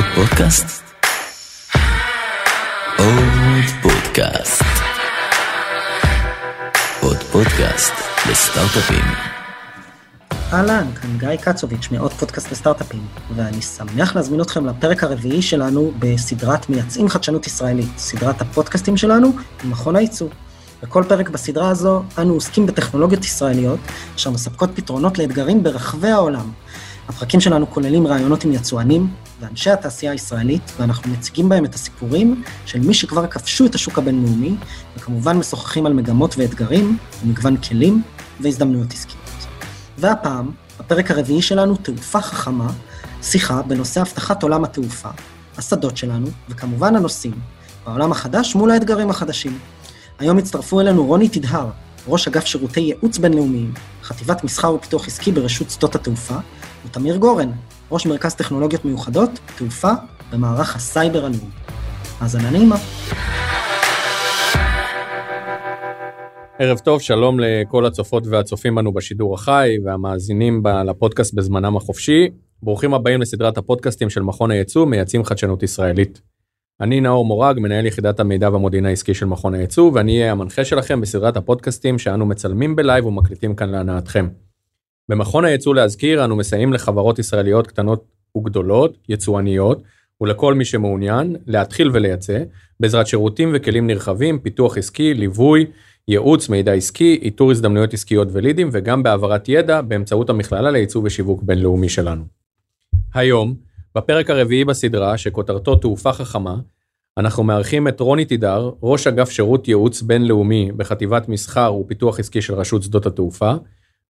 עוד פודקאסט? עוד פודקאסט. עוד פודקאסט לסטארט-אפים. אהלן, כאן גיא קצוביץ' מעוד פודקאסט לסטארט-אפים, ואני שמח להזמין אתכם לפרק הרביעי שלנו בסדרת מייצאים חדשנות ישראלית, סדרת הפודקאסטים שלנו עם מכון הייצוא. בכל פרק בסדרה הזו אנו עוסקים בטכנולוגיות ישראליות, אשר מספקות פתרונות לאתגרים ברחבי העולם. הפרקים שלנו כוללים ראיונות עם יצואנים ואנשי התעשייה הישראלית, ואנחנו מציגים בהם את הסיפורים של מי שכבר כבשו את השוק הבינלאומי, וכמובן משוחחים על מגמות ואתגרים, ומגוון כלים והזדמנויות עסקיות. והפעם, בפרק הרביעי שלנו, תעופה חכמה, שיחה בנושא אבטחת עולם התעופה, השדות שלנו, וכמובן הנושאים, בעולם החדש מול האתגרים החדשים. היום הצטרפו אלינו רוני תדהר, ראש אגף שירותי ייעוץ בינלאומיים, חטיבת מסחר ופיתוח עסקי ברשות שדות התעופה, ותמיר גורן, ראש מרכז טכנולוגיות מיוחדות, תעופה, במערך הסייבר הלאומי. האזנה נעימה. ערב טוב, שלום לכל הצופות והצופים בנו בשידור החי והמאזינים לפודקאסט בזמנם החופשי. ברוכים הבאים לסדרת הפודקאסטים של מכון הייצוא, מייצאים חדשנות ישראלית. אני נאור מורג, מנהל יחידת המידע והמודיעין העסקי של מכון הייצוא, ואני אהיה המנחה שלכם בסדרת הפודקאסטים שאנו מצלמים ב live ומקליטים כאן להנאתכם. במכון הייצוא להזכיר, אנו מסייעים לחברות ישראליות קטנות וגדולות, יצואניות, ולכל מי שמעוניין להתחיל ולייצא, בעזרת שירותים וכלים נרחבים, פיתוח עסקי, ליווי, ייעוץ, מידע עסקי, איתור הזדמנויות עסקיות ולידים, וגם בהעברת ידע באמצעות המכללה לייצוא ושיווק בינלאומי שלנו. היום, בפרק הרביעי בסדרה, שכותרתו תעופה חכמה, אנחנו מארחים את רוני תידר, ראש אגף שירות ייעוץ בינלאומי בחטיבת מסחר ופיתוח עסקי של רשות שדות התעופה,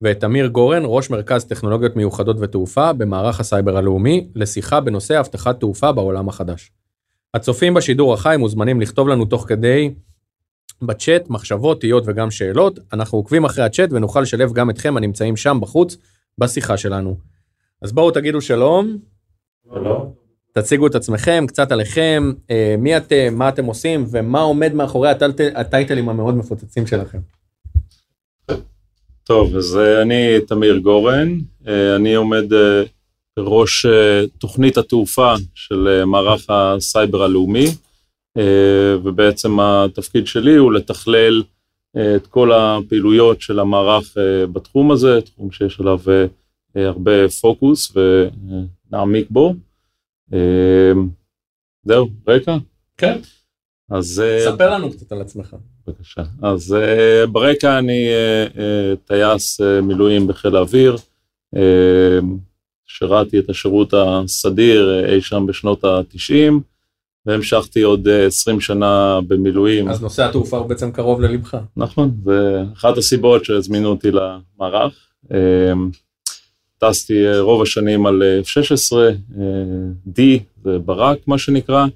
ואת אמיר גורן, ראש מרכז טכנולוגיות מיוחדות ותעופה במערך הסייבר הלאומי, לשיחה בנושא אבטחת תעופה בעולם החדש. הצופים בשידור החי מוזמנים לכתוב לנו תוך כדי בצ'אט מחשבות, תהיות וגם שאלות. אנחנו עוקבים אחרי הצ'אט ונוכל לשלב גם אתכם הנמצאים שם בחוץ בשיחה שלנו. אז בואו תגידו שלום. שלום. תציגו את עצמכם, קצת עליכם, אה, מי אתם, מה אתם עושים ומה עומד מאחורי הטייטל, הטייטלים המאוד מפוצצים שלכם. טוב, אז אה, אני תמיר גורן, אה, אני עומד אה, בראש תוכנית התעופה של מערך הסייבר הלאומי, ובעצם התפקיד שלי הוא לתכלל את כל הפעילויות של המערך בתחום הזה, תחום שיש עליו הרבה פוקוס ונעמיק בו. זהו, רקע? כן. אז... אה, ספר לנו קצת על עצמך. בבקשה. אז uh, ברקע אני uh, טייס מילואים בחיל האוויר. שירתי את השירות הסדיר אי שם בשנות ה-90, והמשכתי עוד uh, 20 שנה במילואים. אז נושא התעופה הוא בעצם קרוב ללבך. נכון, זה אחת הסיבות שהזמינו אותי למערך. טסתי רוב השנים על uh, F-16, uh, D, זה ברק מה שנקרא.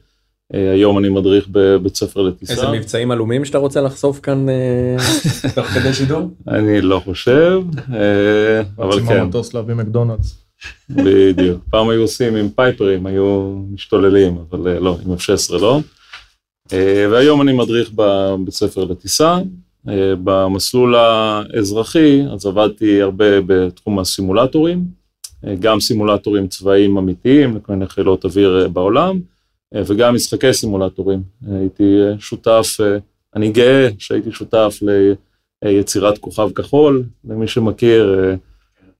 Uh, היום אני מדריך בבית ספר לטיסה. איזה מבצעים עלומים שאתה רוצה לחשוף כאן אה, תוך כדי שידור? אני לא חושב, אה, אבל רוצים כן, המטוס להביא מקדונלדס. בדיוק. פעם היו עושים עם פייפרים, היו משתוללים, אבל אה, לא, עם F-16 לא. אה, והיום אני מדריך בבית ספר לטיסה. אה, במסלול האזרחי, אז עבדתי הרבה בתחום הסימולטורים, אה, גם סימולטורים צבאיים אמיתיים לכל מיני חילות אוויר אה, בעולם, אה, וגם משחקי סימולטורים. אה, הייתי אה, שותף, אה, אני גאה שהייתי שותף ליצירת כוכב כחול, למי שמכיר, אה,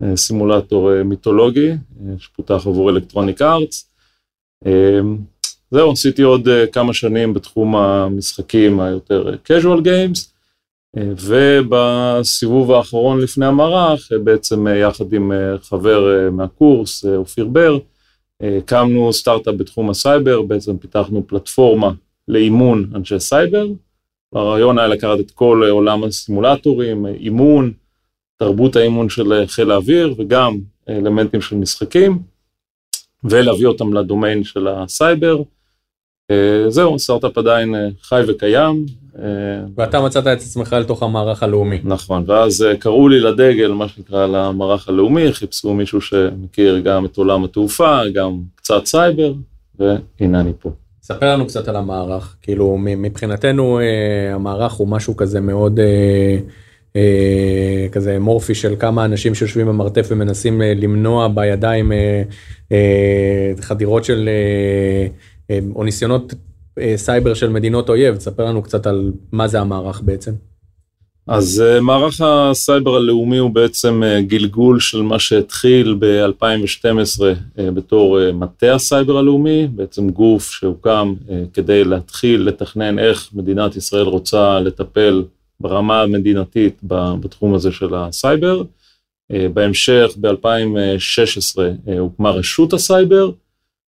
אה, סימולטור אה, מיתולוגי, אה, שפותח עבור אלקטרוניק. אה, זהו, עשיתי עוד אה, כמה שנים בתחום המשחקים היותר אה, casual games, אה, ובסיבוב האחרון לפני המערך, אה, בעצם אה, יחד עם אה, חבר אה, מהקורס, אה, אופיר בר, אה, הקמנו סטארט-אפ בתחום הסייבר, בעצם פיתחנו פלטפורמה לאימון אנשי סייבר. הרעיון היה לקחת את כל עולם הסימולטורים, אימון, תרבות האימון של חיל האוויר וגם אלמנטים של משחקים, ולהביא אותם לדומיין של הסייבר. אה, זהו, סטארט-אפ עדיין אה, חי וקיים. אה, ואתה מצאת את עצמך לתוך המערך הלאומי. נכון, ואז אה, קראו לי לדגל, מה שנקרא, למערך הלאומי, חיפשו מישהו שמכיר גם את עולם התעופה, גם קצת סייבר, והנה אני פה. ספר לנו קצת על המערך, כאילו מבחינתנו אה, המערך הוא משהו כזה מאוד כזה אמורפי של כמה אנשים שיושבים במרתף ומנסים למנוע בידיים חדירות של, או ניסיונות סייבר של מדינות אויב, תספר לנו קצת על מה זה המערך בעצם. אז uh, מערך הסייבר הלאומי הוא בעצם uh, גלגול של מה שהתחיל ב-2012 uh, בתור מטה הסייבר הלאומי, בעצם גוף שהוקם כדי להתחיל לתכנן איך מדינת ישראל רוצה לטפל ברמה המדינתית בתחום הזה של הסייבר. בהמשך, ב-2016 uh, הוקמה רשות הסייבר,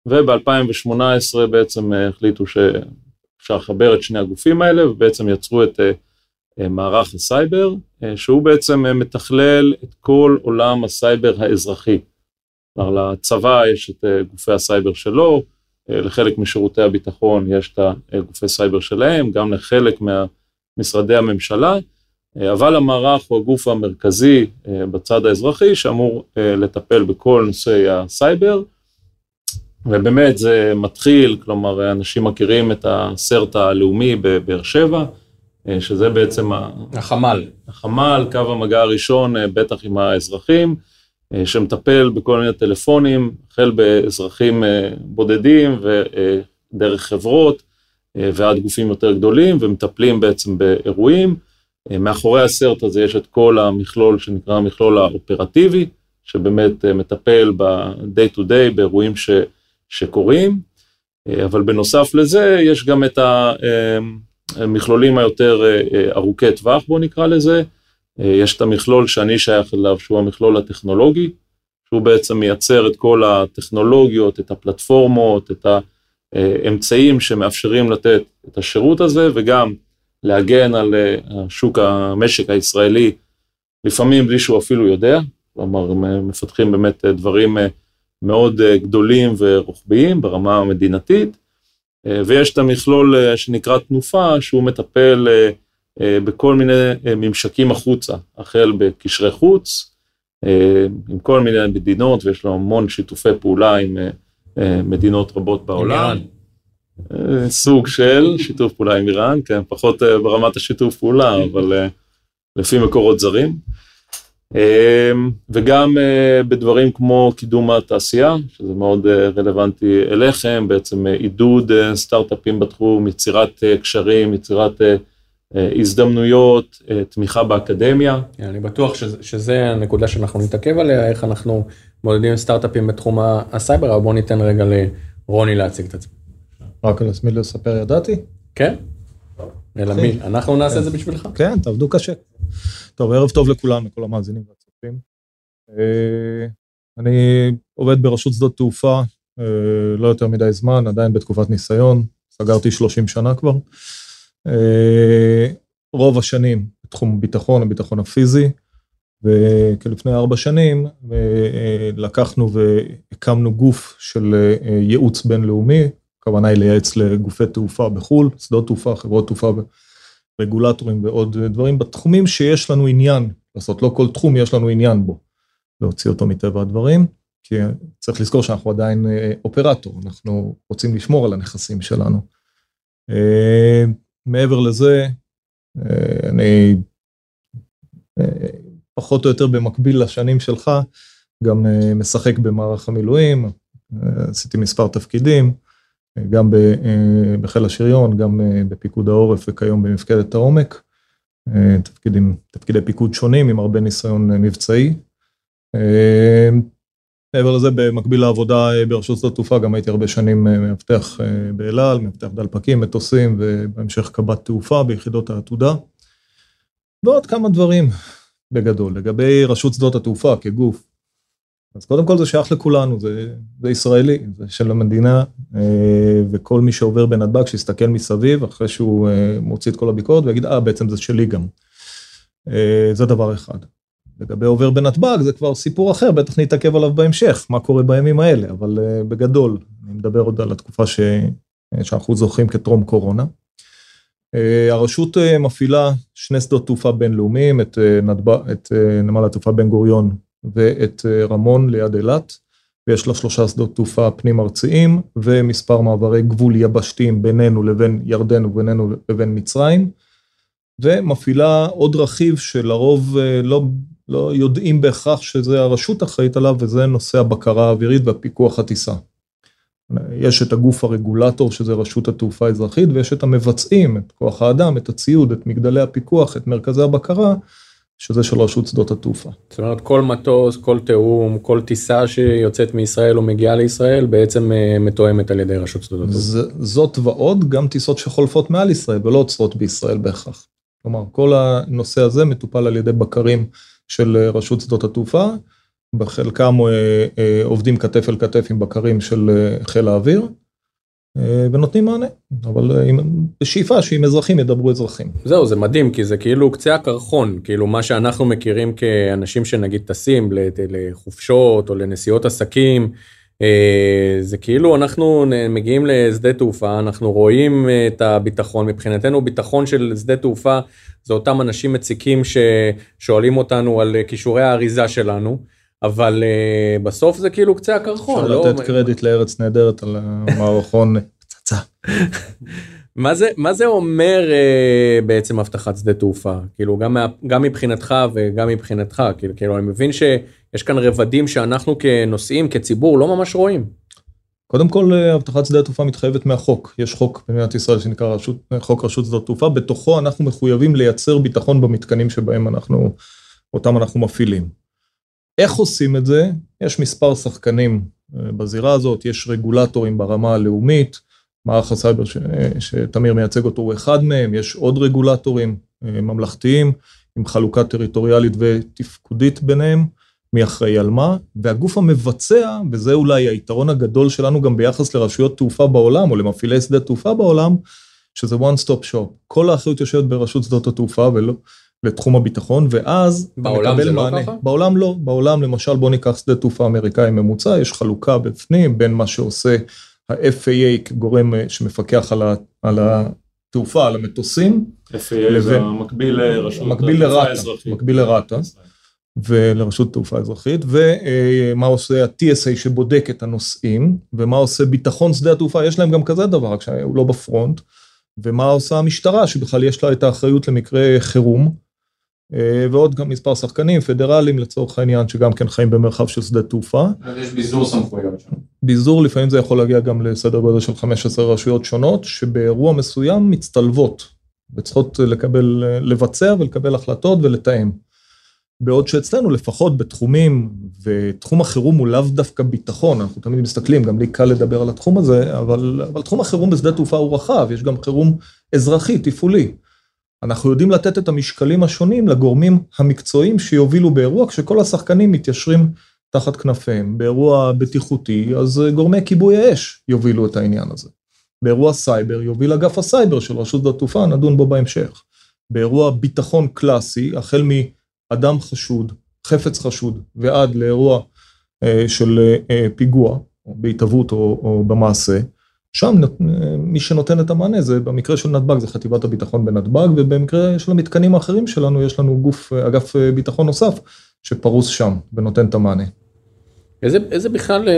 וב-2018 בעצם uh, החליטו שאפשר לחבר את שני הגופים האלה, ובעצם יצרו את... Uh, אה, מערך הסייבר, אה, שהוא בעצם אה, מתכלל את כל עולם הסייבר האזרחי. כלומר, לצבא יש את גופי הסייבר שלו, לחלק משירותי הביטחון יש את הגופי סייבר שלהם, גם לחלק ממשרדי הממשלה, אבל המערך הוא הגוף המרכזי בצד האזרחי שאמור לטפל בכל נושאי הסייבר, ובאמת זה מתחיל, כלומר, אנשים מכירים את הסרט הלאומי בבאר שבע, אה, שזה בעצם החמ"ל. החמ"ל, קו המגע הראשון, אה, בטח עם האזרחים, אה, שמטפל בכל מיני טלפונים, החל באזרחים בודדים ודרך חברות ועד גופים יותר גדולים, ומטפלים בעצם באירועים. מאחורי הסרט הזה יש את כל המכלול שנקרא המכלול האופרטיבי, שבאמת מטפל ב-day to day באירועים ש, שקורים, אבל בנוסף לזה יש גם את ה... המכלולים היותר אה, אה, ארוכי טווח, בואו נקרא לזה. אה, יש את המכלול שאני שייך אליו, שהוא המכלול הטכנולוגי, שהוא בעצם מייצר את כל הטכנולוגיות, את הפלטפורמות, את האמצעים שמאפשרים לתת את השירות הזה, וגם להגן על השוק, המשק הישראלי, לפעמים בלי שהוא אפילו יודע, כלומר, מפתחים באמת דברים מאוד גדולים ורוחביים ברמה המדינתית, אה, ויש את המכלול אה, שנקרא תנופה, שהוא מטפל אה, בכל מיני ממשקים החוצה, החל בקשרי חוץ, עם כל מיני מדינות, ויש לו המון שיתופי פעולה עם מדינות רבות בעולם. סוג של שיתוף פעולה עם איראן, כן, פחות ברמת השיתוף פעולה, אבל לפי מקורות זרים. אמ, וגם אה, בדברים כמו קידום התעשייה, שזה מאוד אה, רלוונטי אליכם, בעצם אה, עידוד סטארט-אפים בתחום, יצירת קשרים, יצירת הזדמנויות, תמיכה באקדמיה. כן, אני בטוח שזה הנקודה שאנחנו נתעכב עליה, איך אנחנו מודדים סטארט-אפים בתחום הסייבר, אבל בואו ניתן רגע לרוני להציג את עצמו. רק על עצמי לספר ידעתי? כן. אלא מי? אנחנו נעשה את זה בשבילך. כן, תעבדו קשה. טוב, ערב טוב לכולם, לכל המאזינים והצופים. אה, אני עובד ברשות שדות תעופה אה, לא יותר מדי זמן, עדיין בתקופת ניסיון, סגרתי 30 שנה כבר. אה, רוב השנים בתחום הביטחון, הביטחון הפיזי, וכלפני ארבע שנים לקחנו והקמנו גוף של ייעוץ בינלאומי, הכוונה היא לייעץ לגופי תעופה בחו"ל, שדות תעופה, חברות תעופה רגולטורים ועוד דברים בתחומים שיש לנו עניין לעשות, לא כל תחום יש לנו עניין בו, להוציא אותו מטבע הדברים, כי צריך לזכור שאנחנו עדיין אה, אופרטור, אנחנו רוצים לשמור על הנכסים שלנו. אה, מעבר לזה, אה, אני פחות או יותר במקביל לשנים שלך, גם משחק במערך המילואים, עשיתי מספר תפקידים. גם אה, בחיל השריון, גם אה, בפיקוד העורף וכיום במפקדת העומק. אה, תפקידים, תפקידי פיקוד שונים עם הרבה ניסיון מבצעי. מעבר לזה, במקביל לעבודה ברשות שדות תעופה, גם הייתי הרבה שנים מאבטח באל על, מאבטח דלפקים, מטוסים, ובהמשך קב"ט תעופה ביחידות העתודה. ועוד כמה דברים בגדול. לגבי רשות שדות התעופה כגוף, אז קודם כל זה שייך לכולנו, זה, זה ישראלי, זה של המדינה, אה, וכל מי שעובר בנתב"ג, שיסתכל מסביב, אחרי שהוא אה, מוציא את כל הביקורת, ויגיד, אה, בעצם זה שלי גם. אה, זה דבר אחד. לגבי עובר בנתב"ג, זה כבר סיפור אחר, בטח נתעכב עליו בהמשך, מה קורה בימים האלה, אבל בגדול, אני מדבר עוד על התקופה ש... שאנחנו זוכרים כטרום קורונה. הרשות מפעילה שני שדות תעופה בינלאומיים, את, נתב"ג, את נמל התעופה בן גוריון ואת אה, רמון ליד אילת, ויש לה שלושה שדות תעופה פנים ארציים ומספר מעברי גבול יבשתיים בינינו לבין ירדן ובינינו לבין מצרים. ומפעילה עוד רכיב שלרוב אה, לא, לא יודעים בהכרח שזה הרשות אחראית עליו, וזה נושא הבקרה האווירית והפיקוח הטיסה. יש את הגוף הרגולטור, שזה רשות התעופה האזרחית, ויש את המבצעים, את כוח האדם, את הציוד, את מגדלי הפיקוח, את מרכזי הבקרה, שזה של רשות שדות התעופה. זאת אומרת כל מטוס, כל תיאום, כל טיסה שיוצאת מישראל או מגיעה לישראל בעצם אה, מתואמת על ידי רשות שדות התעופה. זאת ועוד, גם טיסות שחולפות מעל ישראל ולא עוצרות בישראל בהכרח. כלומר, כל הנושא הזה מטופל על ידי בקרים של אה, רשות שדות התעופה, בחלקם אה, עובדים כתף אל כתף עם בקרים של חיל האוויר, ונותנים מענה, אבל אה, בשאיפה שעם אזרחים ידברו אזרחים. זהו זה מדהים כי זה כאילו קצה הקרחון כאילו מה שאנחנו מכירים כאנשים שנגיד טסים לחופשות או לנסיעות עסקים. אה, זה כאילו אנחנו מגיעים לשדה תעופה אנחנו רואים אה, את הביטחון מבחינתנו ביטחון של שדה תעופה זה אותם אנשים מציקים ששואלים אותנו על אה, כישורי האריזה שלנו אבל אה, בסוף זה כאילו קצה הקרחון. אפשר לא- לתת קרדיט לארץ נהדרת על המערכון פצצה. מה זה מה זה אומר אה, בעצם אבטחת שדה תעופה כאילו גם גם מבחינתך וגם מבחינתך כאילו כאילו אני מבין שיש כאן רבדים שאנחנו כנוסעים כציבור לא ממש רואים. קודם כל, אה, אבטחת שדה התעופה מתחייבת מהחוק. יש חוק במדינת ישראל שנקרא רשות, אה, חוק רשות שדות התעופה, בתוכו אנחנו מחויבים לייצר ביטחון במתקנים שבהם אנחנו, אותם אנחנו מפעילים. איך עושים את זה? יש מספר שחקנים אה, בזירה הזאת, יש רגולטורים ברמה הלאומית, מערך הסייבר ש, אה, שתמיר מייצג אותו הוא אחד מהם, יש עוד רגולטורים אה, ממלכתיים עם חלוקה טריטוריאלית ותפקודית ביניהם. מי אחראי על מה, והגוף המבצע, וזה אולי היתרון הגדול שלנו גם ביחס לרשויות תעופה בעולם, או למפעילי שדה תעופה בעולם, שזה one stop shop. כל האחריות יושבת ברשות שדות התעופה ולא לתחום הביטחון, ואז בעולם מקבל זה לא מענה. ככה? בעולם לא, בעולם למשל בוא ניקח שדה תעופה אמריקאי ממוצע, יש חלוקה בפנים בין מה שעושה ה-FAA כגורם אה, שמפקח על, ה, על התעופה, על המטוסים, FAA זה המקביל לרשות מקביל התעופה לרת"א, האזרחית. מקביל לרת"א. ולרשות תעופה אזרחית, ומה עושה ה-TSA שבודק את הנוסעים, ומה עושה ביטחון שדה התעופה, יש להם גם כזה דבר, רק שהוא לא בפרונט, ומה עושה המשטרה, שבכלל יש לה את האחריות למקרה חירום, אה, ועוד גם מספר שחקנים פדרליים לצורך העניין, שגם כן חיים במרחב של שדה תעופה. יש ביזור סמכויות שם. ביזור לפעמים זה יכול להגיע גם לסדר גודל של 15 רשויות שונות, שבאירוע מסוים מצטלבות, וצריכות לקבל, לבצע ולקבל החלטות ולתאם. בעוד שאצלנו לפחות בתחומים, ותחום החירום הוא לאו דווקא ביטחון, אנחנו תמיד מסתכלים, גם לי קל לדבר על התחום הזה, אבל, אבל תחום החירום בשדה תעופה הוא רחב, יש גם חירום אזרחי, תפעולי. אנחנו יודעים לתת את המשקלים השונים לגורמים המקצועיים שיובילו באירוע, כשכל השחקנים מתיישרים תחת כנפיהם. באירוע בטיחותי, אז אה, גורמי כיבוי האש יובילו את העניין הזה. באירוע סייבר יוביל אגף הסייבר של רשות התעופה, נדון בו בהמשך. באירוע ביטחון קלאסי, החל מאדם חשוד, חפץ חשוד, ועד לאירוע אה, של אה, אה, פיגוע, או בהתהוות או, או במעשה, שם מי שנותן את המענה זה במקרה של נתב"ג זה חטיבת הביטחון בנתב"ג ובמקרה של המתקנים האחרים שלנו יש לנו גוף אגף אה, ביטחון נוסף שפרוס שם ונותן את המענה. איזה, איזה בכלל אה,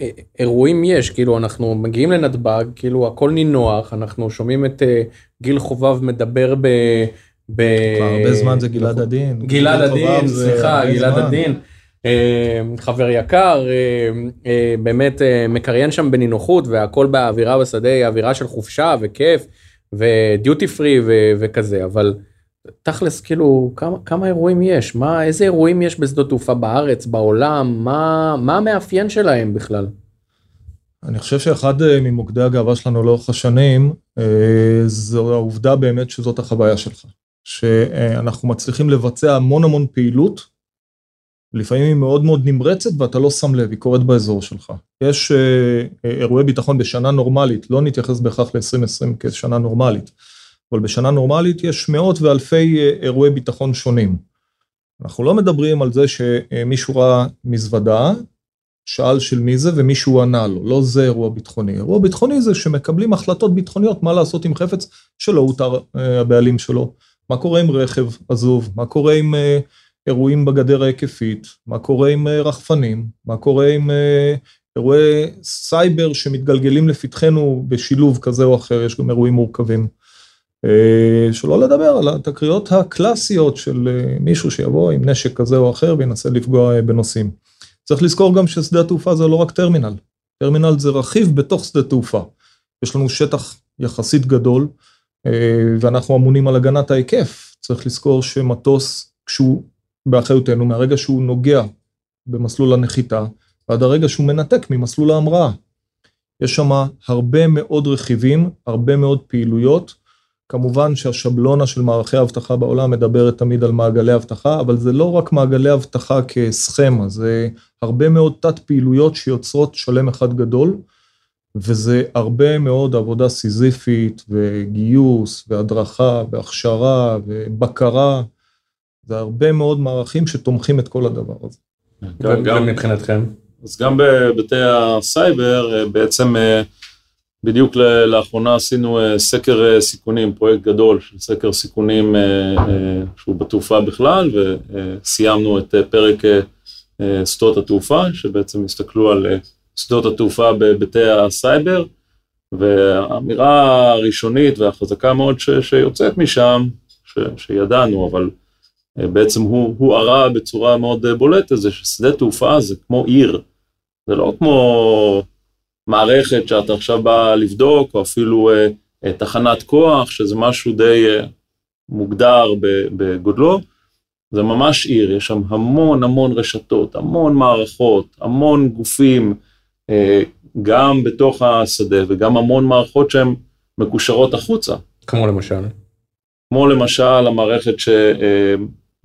אה, אירועים יש כאילו אנחנו מגיעים לנתב"ג כאילו הכל נינוח אנחנו שומעים את אה, גיל חובב מדבר ב... ב... כבר הרבה זמן זה גלעד עדין. גלעד חובב עדין זה סליחה גלעד זמן. אה, חבר יקר אה, אה, באמת מקריין שם בנינוחות והכל באווירה בשדה היא אווירה של חופשה וכיף ודיוטי פרי וכזה אבל תכלס כאילו כמה כמה אירועים יש מה איזה אירועים יש בשדות תעופה בארץ בעולם מה מה המאפיין שלהם בכלל. אני חושב שאחד ממוקדי הגאווה שלנו לאורך השנים, זו העובדה באמת שזאת החוויה שלך. שאנחנו מצליחים לבצע המון המון פעילות, לפעמים היא מאוד מאוד נמרצת ואתה לא שם לב, היא קורית באזור שלך. יש אה, אה, אירועי ביטחון בשנה נורמלית, לא נתייחס בהכרח ל-2020 כשנה נורמלית, אבל בשנה נורמלית יש מאות ואלפי אה, אירועי ביטחון שונים. אנחנו לא מדברים על זה שמישהו ראה מזוודה, שאל של מי זה ומישהו ענה לו, לא זה אירוע ביטחוני. אירוע ביטחוני זה שמקבלים החלטות ביטחוניות מה לעשות עם חפץ שלא הותר הבעלים שלו, מה קורה עם רכב עזוב, מה קורה עם אירועים בגדר ההיקפית, מה קורה עם אה, רחפנים, מה קורה עם אה, אירועי סייבר שמתגלגלים לפתחנו בשילוב כזה או אחר, יש גם אירועים מורכבים. אה, שלא לדבר על התקריות הקלאסיות של מישהו שיבוא עם נשק כזה או אחר וינסה לפגוע בנוסעים. צריך לזכור גם ששדה התעופה זה לא רק טרמינל, טרמינל זה רכיב בתוך שדה תעופה. יש לנו שטח יחסית גדול, ואנחנו אמונים על הגנת ההיקף. צריך לזכור שמטוס, כשהוא באחריותנו, מהרגע שהוא נוגע במסלול הנחיתה, ועד הרגע שהוא מנתק ממסלול ההמראה. יש שם הרבה מאוד רכיבים, הרבה מאוד פעילויות. כמובן שהשבלונה של מערכי האבטחה בעולם מדברת תמיד על מעגלי אבטחה, אבל זה לא רק מעגלי אבטחה כסכמה, זה הרבה מאוד תת פעילויות שיוצרות שלם אחד גדול, וזה הרבה מאוד עבודה סיזיפית וגיוס והדרכה והכשרה ובקרה. זה הרבה מאוד מערכים שתומכים את כל הדבר הזה. גם, גם מבחינתכם? אז גם בהיבטי הסייבר, אה, בעצם אה, בדיוק לאחרונה עשינו אה, סקר סיכונים, פרויקט גדול של סקר סיכונים שהוא בתעופה בכלל, וסיימנו את פרק שדות התעופה, שבעצם הסתכלו על שדות התעופה בהיבטי הסייבר, והאמירה הראשונית והחזקה מאוד ש, שיוצאת משם, ש, שידענו, אבל בעצם הוא, הוא הרע בצורה מאוד בולטת, זה ששדה תעופה זה כמו עיר. זה לא כמו מערכת שאתה עכשיו בא לבדוק, או אפילו אה, אה, תחנת כוח, שזה משהו די אה, מוגדר בגודלו. זה ממש עיר, יש שם המון המון רשתות, המון מערכות, המון גופים, אה, גם בתוך השדה וגם המון מערכות שהן מקושרות החוצה. כמו למשל? כמו למשל המערכת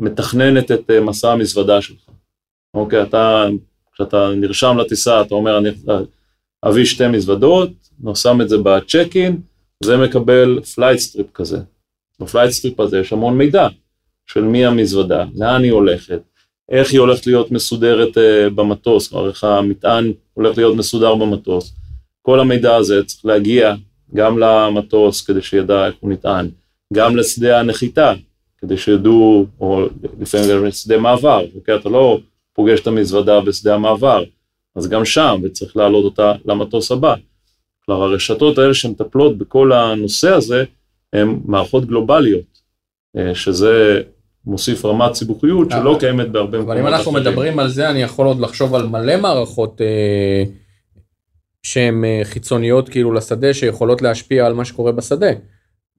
שמתכננת את אה, מסע המזוודה שלך. אוקיי, אתה כשאתה נרשם לטיסה, אתה אומר, אני אביא שתי מזוודות, שם את זה בצ'ק אין, זה מקבל flight strip כזה. ב flight strip הזה יש המון מידע של מי המזוודה, לאן היא הולכת, איך היא הולכת להיות מסודרת uh, במטוס, כלומר איך המטען הולך להיות מסודר במטוס. כל המידע הזה צריך להגיע גם למטוס כדי שידע איך הוא נטען, גם לשדה הנחיתה, כדי שידעו, או לפעמים גם לשדה מעבר, אוקיי? אתה לא פוגש את המזוודה בשדה המעבר, אז גם שם, וצריך להעלות אותה למטוס הבא. כלומר, הרשתות האלה שמטפלות בכל הנושא הזה, הן מערכות גלובליות, אה, שזה מוסיף רמת סיבוכיות שלא קיימת בהרבה מקומות. אבל אם אנחנו אחרים. מדברים על זה, אני יכול עוד לחשוב על מלא מערכות אה, שהן אה, חיצוניות כאילו לשדה, שיכולות להשפיע על מה שקורה בשדה.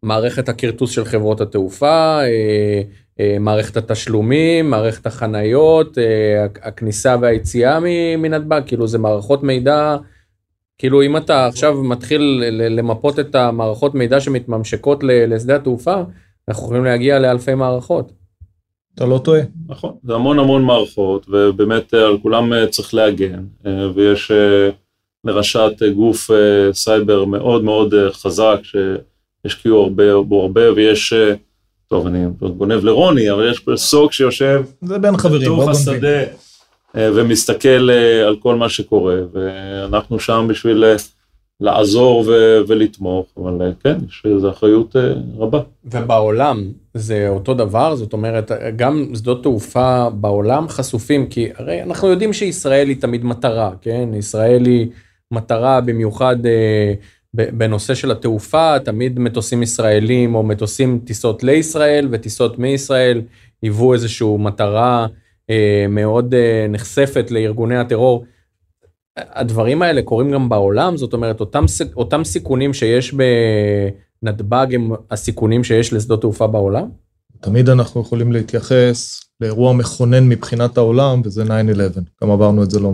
מערכת הכרטוס של חברות התעופה, אה, אה, מערכת התשלומים, מערכת החניות, אה, הכניסה והיציאה מנתב"ג, כאילו זה מערכות מידע, כאילו אם אתה עכשיו מתחיל למפות את המערכות מידע שמתממשקות לשדה התעופה, אנחנו יכולים להגיע לאלפי מערכות. אתה לא טועה. נכון, זה המון המון מערכות, ובאמת על כולם צריך להגן, ויש לראשת גוף סייבר מאוד מאוד חזק, שהשקיעו הרבה בו הרבה, ויש טוב, אני גונב לרוני, אבל יש פה סוק שיושב... זה בין חברים, בתוך השדה, אה, ומסתכל אה, על כל מה שקורה, ואנחנו שם בשביל אה, לעזור ו- ולתמוך, אבל כן, יש איזו אחריות רבה. ובעולם זה אותו דבר, זאת אומרת, גם שדות תעופה בעולם חשופים, כי הרי אנחנו יודעים שישראל היא תמיד מטרה, כן? ישראל היא מטרה במיוחד... אה, בנושא של התעופה, תמיד מטוסים ישראלים או מטוסים טיסות לישראל וטיסות מישראל היוו איזושהי מטרה אה, מאוד אה, נחשפת לארגוני הטרור. הדברים האלה קורים גם בעולם, זאת אומרת, אותם, אותם סיכונים שיש בנתב"ג הם הסיכונים שיש לשדות תעופה בעולם? תמיד אנחנו יכולים להתייחס לאירוע מכונן מבחינת העולם, וזה 9-11. גם עברנו את זה לא,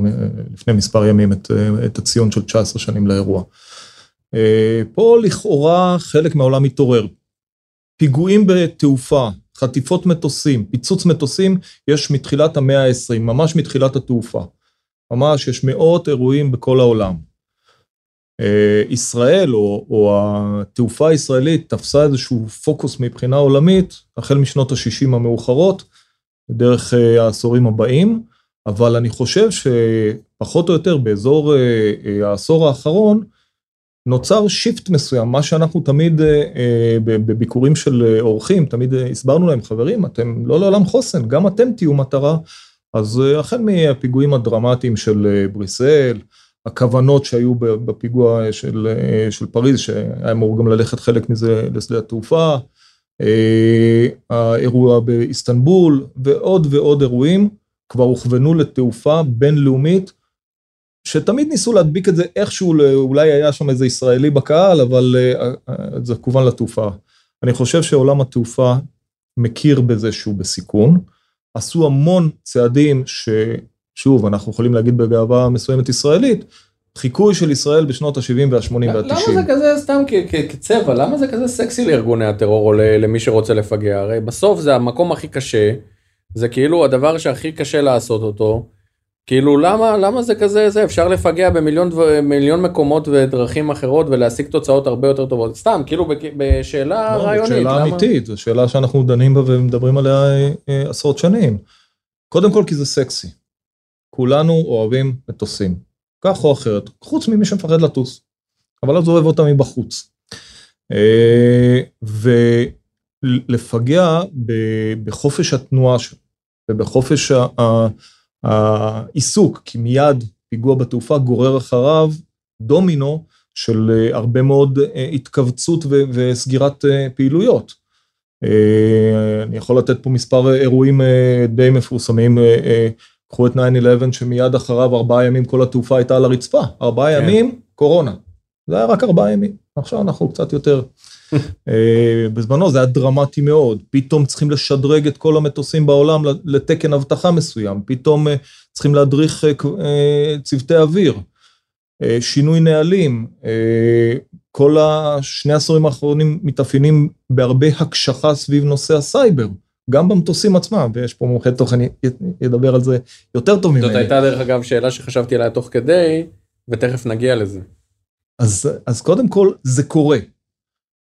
לפני מספר ימים, את, את הציון של 19 שנים לאירוע. אה, פה לכאורה חלק מהעולם מתעורר. פיגועים בתעופה, חטיפות מטוסים, פיצוץ מטוסים, יש מתחילת המאה ה-20, ממש מתחילת התעופה. ממש, יש מאות אירועים בכל העולם. אה, ישראל, או, או התעופה הישראלית, תפסה איזשהו פוקוס מבחינה עולמית, החל משנות ה-60 המאוחרות, דרך אה, העשורים הבאים, אבל אני חושב שפחות או יותר באזור העשור האחרון, נוצר שיפט מסוים, מה שאנחנו תמיד אה, אה, בביקורים של אה, אורחים, תמיד הסברנו להם, חברים, אתם לא לעולם חוסן, גם אתם תהיו מטרה. אז החל מהפיגועים הדרמטיים של בריסל, הכוונות שהיו בפיגוע של, של פריז, שהיה אמור גם ללכת חלק מזה לשדה התעופה, האירוע באיסטנבול ועוד ועוד אירועים כבר הוכוונו לתעופה בינלאומית, שתמיד ניסו להדביק את זה איכשהו, אולי היה שם איזה ישראלי בקהל, אבל זה כוון לתעופה. אני חושב שעולם התעופה מכיר בזה שהוא בסיכון, עשו המון צעדים ששוב, אנחנו יכולים להגיד בגאווה מסוימת ישראלית, חיקוי של ישראל בשנות ה-70 וה-80 וה-90. למה זה כזה סתם כצבע? למה זה כזה סקסי לארגוני הטרור או למי שרוצה לפגע? הרי בסוף זה המקום הכי קשה, זה כאילו הדבר שהכי קשה לעשות אותו. כאילו למה למה זה כזה זה אפשר לפגע במיליון מיליון מקומות ודרכים אחרות ולהשיג תוצאות הרבה יותר טובות סתם כאילו בשאלה לא, רעיונית. שאלה למה? אמיתית זו שאלה שאנחנו דנים בה ומדברים עליה אה, עשרות שנים. קודם כל כי זה סקסי. כולנו אוהבים מטוסים. כך או אחרת חוץ ממי שמפחד לטוס. אבל אז אוהב אותם מבחוץ. אה, ולפגע בחופש התנועה ובחופש העיסוק, כי מיד פיגוע בתעופה גורר אחריו דומינו של אה, הרבה מאוד אה, התכווצות וסגירת אה, פעילויות. אני יכול לתת פה מספר אירועים די מפורסמים, קחו את 9-11 שמיד אחריו ארבעה ימים כל התעופה הייתה על הרצפה, ארבעה כן. ימים קורונה, זה היה רק ארבעה ימים, עכשיו אנחנו קצת יותר בזמנו זה היה דרמטי מאוד, פתאום צריכים לשדרג את כל המטוסים בעולם לתקן אבטחה מסוים, פתאום אה, צריכים להדריך אה, צוותי אוויר, שינוי נהלים, כל השני העשורים האחרונים מתאפיינים בהרבה הקשחה סביב נושא הסייבר. גם במטוסים עצמם, ויש פה מומחה תוכן ידבר על זה יותר טוב ממני. זאת הייתה דרך אגב שאלה שחשבתי עליה תוך כדי, ותכף נגיע לזה. אז, אז קודם כל זה קורה,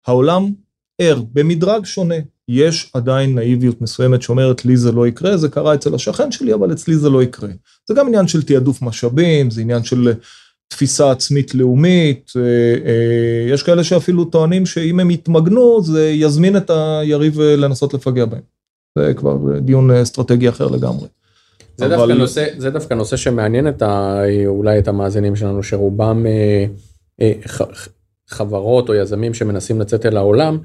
העולם ער במדרג שונה. יש עדיין נאיביות מסוימת שאומרת לי זה לא יקרה, זה קרה אצל השכן שלי, אבל אצלי זה לא יקרה. זה גם עניין של תעדוף משאבים, זה עניין של תפיסה עצמית לאומית, אה, אה, יש כאלה שאפילו טוענים שאם הם יתמגנו זה יזמין את היריב לנסות לפגע בהם. זה כבר דיון אסטרטגי אחר לגמרי. זה, אבל... דווקא נושא, זה דווקא נושא שמעניין את ה, אולי את המאזינים שלנו, שרובם אה, אה, חברות או יזמים שמנסים לצאת אל העולם,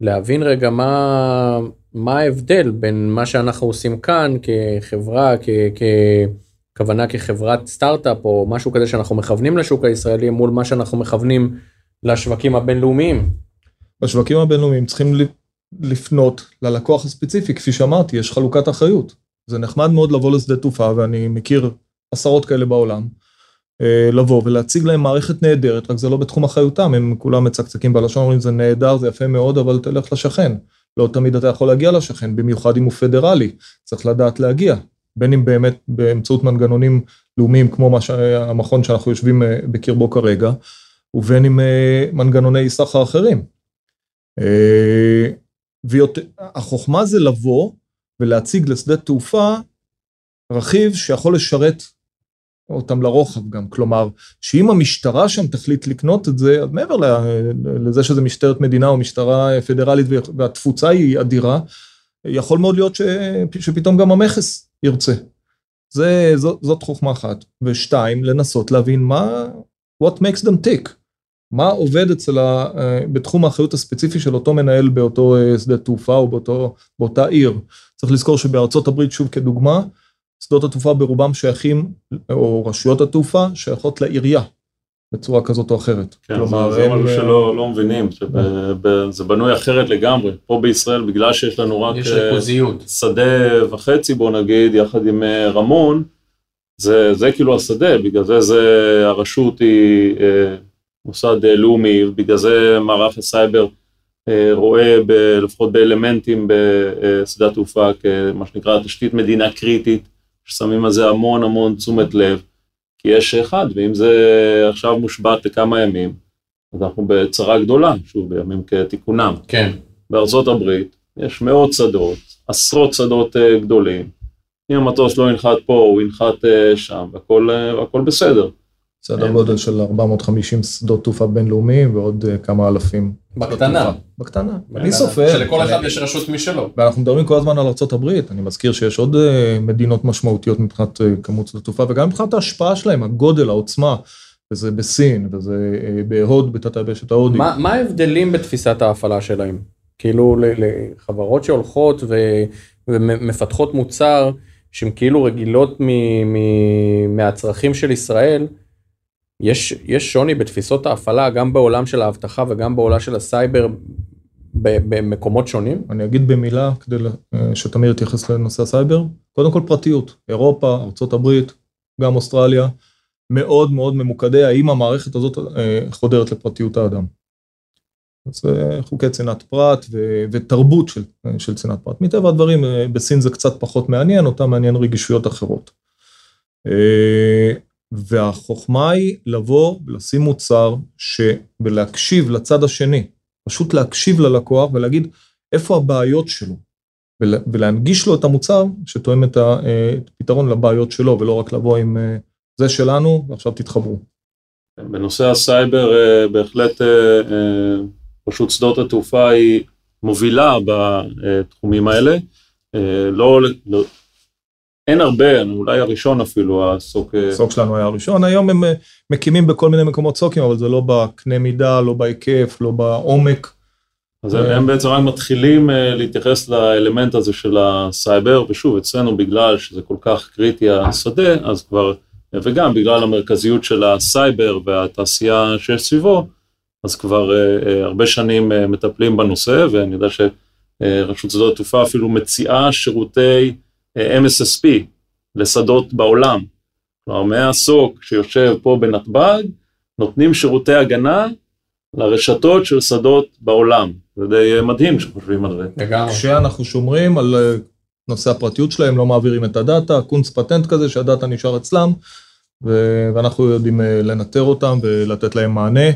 להבין רגע מה, מה ההבדל בין מה שאנחנו עושים כאן כחברה, כ, ככוונה כחברת סטארט-אפ או משהו כזה שאנחנו מכוונים לשוק הישראלי מול מה שאנחנו מכוונים לשווקים הבינלאומיים. בשווקים הבינלאומיים צריכים לפנות ללקוח הספציפי, כפי שאמרתי, יש חלוקת אחריות. זה נחמד מאוד לבוא לשדה תעופה, ואני מכיר עשרות כאלה בעולם. אה, לבוא ולהציג להם מערכת נהדרת, רק זה לא בתחום אחריותם, הם כולם מצקצקים בלשון, אומרים זה נהדר, זה יפה מאוד, אבל תלך לשכן. לא תמיד אתה יכול להגיע לשכן, במיוחד אם הוא פדרלי, צריך לדעת להגיע. בין אם באמת באמצעות מנגנונים לאומיים כמו מה שהמכון שאנחנו יושבים אה, בקרבו כרגע, ובין אם אה, מנגנוני סחר אחרים. והחוכמה זה לבוא ולהציג לשדה תעופה רכיב שיכול לשרת אותם לרוחב גם, כלומר, שאם המשטרה שם תחליט לקנות את זה, מעבר לזה שזה משטרת מדינה או משטרה פדרלית והתפוצה היא אדירה, יכול מאוד להיות ש, שפתאום גם המכס ירצה. זה, זאת, זאת חוכמה אחת. ושתיים, לנסות להבין מה, what makes them tick. מה עובד אצל ה... בתחום האחריות הספציפי של אותו מנהל באותו אה, שדה תעופה או באותו, באותה עיר. צריך לזכור שבארצות הברית, שוב כדוגמה, שדות התעופה ברובם שייכים, או רשויות התעופה שייכות לעירייה, בצורה כזאת או אחרת. כן, כלומר, זה, זה משהו אה, שלא לא מבינים, שזה בנוי אחרת לגמרי. פה בישראל, בגלל שיש לנו רק יש אה, שדה וחצי, בוא נגיד, יחד עם אה, רמון, זה, זה כאילו השדה, בגלל זה, זה הרשות היא מוסד לאומי, בגלל זה מערך הסייבר רואה ב, לפחות באלמנטים בשדה התעופה כמה שנקרא תשתית מדינה קריטית, ששמים על זה המון המון תשומת לב, כי יש אחד, ואם זה עכשיו מושבת לכמה ימים, אז אנחנו בצרה גדולה, שוב, בימים כתיקונם. כן. בארצות הברית יש מאות שדות, עשרות שדות uh, גדולים. אם המטוס לא ינחת פה, הוא ינחת uh, שם, והכל, uh, והכל בסדר. סדר גודל של 450 שדות תעופה בינלאומיים ועוד אה, כמה אלפים. בקטנה. בקטנה. אני סופר. שלכל אחד יש רשות משלו. ואנחנו מדברים כל הזמן על ארה"ב, אני מזכיר שיש עוד אה, מדינות משמעותיות מבחינת אה, כמות שדות תעופה, וגם מבחינת ההשפעה שלהם, הגודל, העוצמה, וזה בסין, וזה בהוד, בתת היבשת ההודית. מה מה ההבדלים בתפיסת ההפעלה שלהם? כאילו לחברות שהולכות ו- ומפתחות מוצר שהן כאילו רגילות מ- מ- מהצרכים של ישראל, יש, יש שוני בתפיסות ההפעלה גם בעולם של האבטחה וגם בעולם של הסייבר במקומות שונים? אני אגיד במילה, כדי אה, שתמיר יתייחס לנושא הסייבר, קודם כל פרטיות, אירופה, ארה"ב, גם אוסטרליה, מאוד מאוד ממוקדי האם המערכת הזאת אה, חודרת לפרטיות האדם. אז זה חוקי צנעת פרט ו- ותרבות של, אה, של צנעת פרט. מטבע הדברים, אה, בסין זה קצת פחות מעניין, אותם מעניין רגישויות אחרות. אה, והחוכמה היא לבוא ולשים מוצר ש... ולהקשיב לצד השני, פשוט להקשיב ללקוח ולהגיד איפה הבעיות שלו, ולה, ולהנגיש לו את המוצר שתואם את הפתרון לבעיות שלו, ולא רק לבוא עם אה, זה שלנו ועכשיו תתחברו. בנושא הסייבר אה, בהחלט אה, אה, רשות שדות התעופה היא מובילה בתחומים האלה. אה, לא, לא, אין הרבה, אולי הראשון אפילו, ה SOC... אה, ה SOC שלנו היה הראשון, היום הם אה, מקימים בכל מיני מקומות SOCים, אבל זה לא בקנה מידה, לא בהיקף, לא בעומק. אז הם, הם בעצם רק מתחילים אה, להתייחס לאלמנט הזה של הסייבר, ושוב, אצלנו בגלל שזה כל כך קריטי השדה, אז כבר, וגם בגלל המרכזיות של הסייבר והתעשייה שיש סביבו, אז כבר אה, אה, הרבה שנים אה, מטפלים בנושא, ואני יודע שרשות שדות התעופה אפילו מציעה שירותי אה, MSSP לשדות בעולם. כלומר, מהסוק שיושב פה בנתב"ג, נותנים שירותי הגנה לרשתות של שדות בעולם. זה די מדהים שחושבים על זה. לגמרי. כשאנחנו שומרים על אה, נושא הפרטיות שלהם, לא מעבירים את הדאטה, קונץ פטנט כזה שהדאטה נשאר אצלם, ו- ואנחנו יודעים אה, לנטר אותם ולתת להם מענה.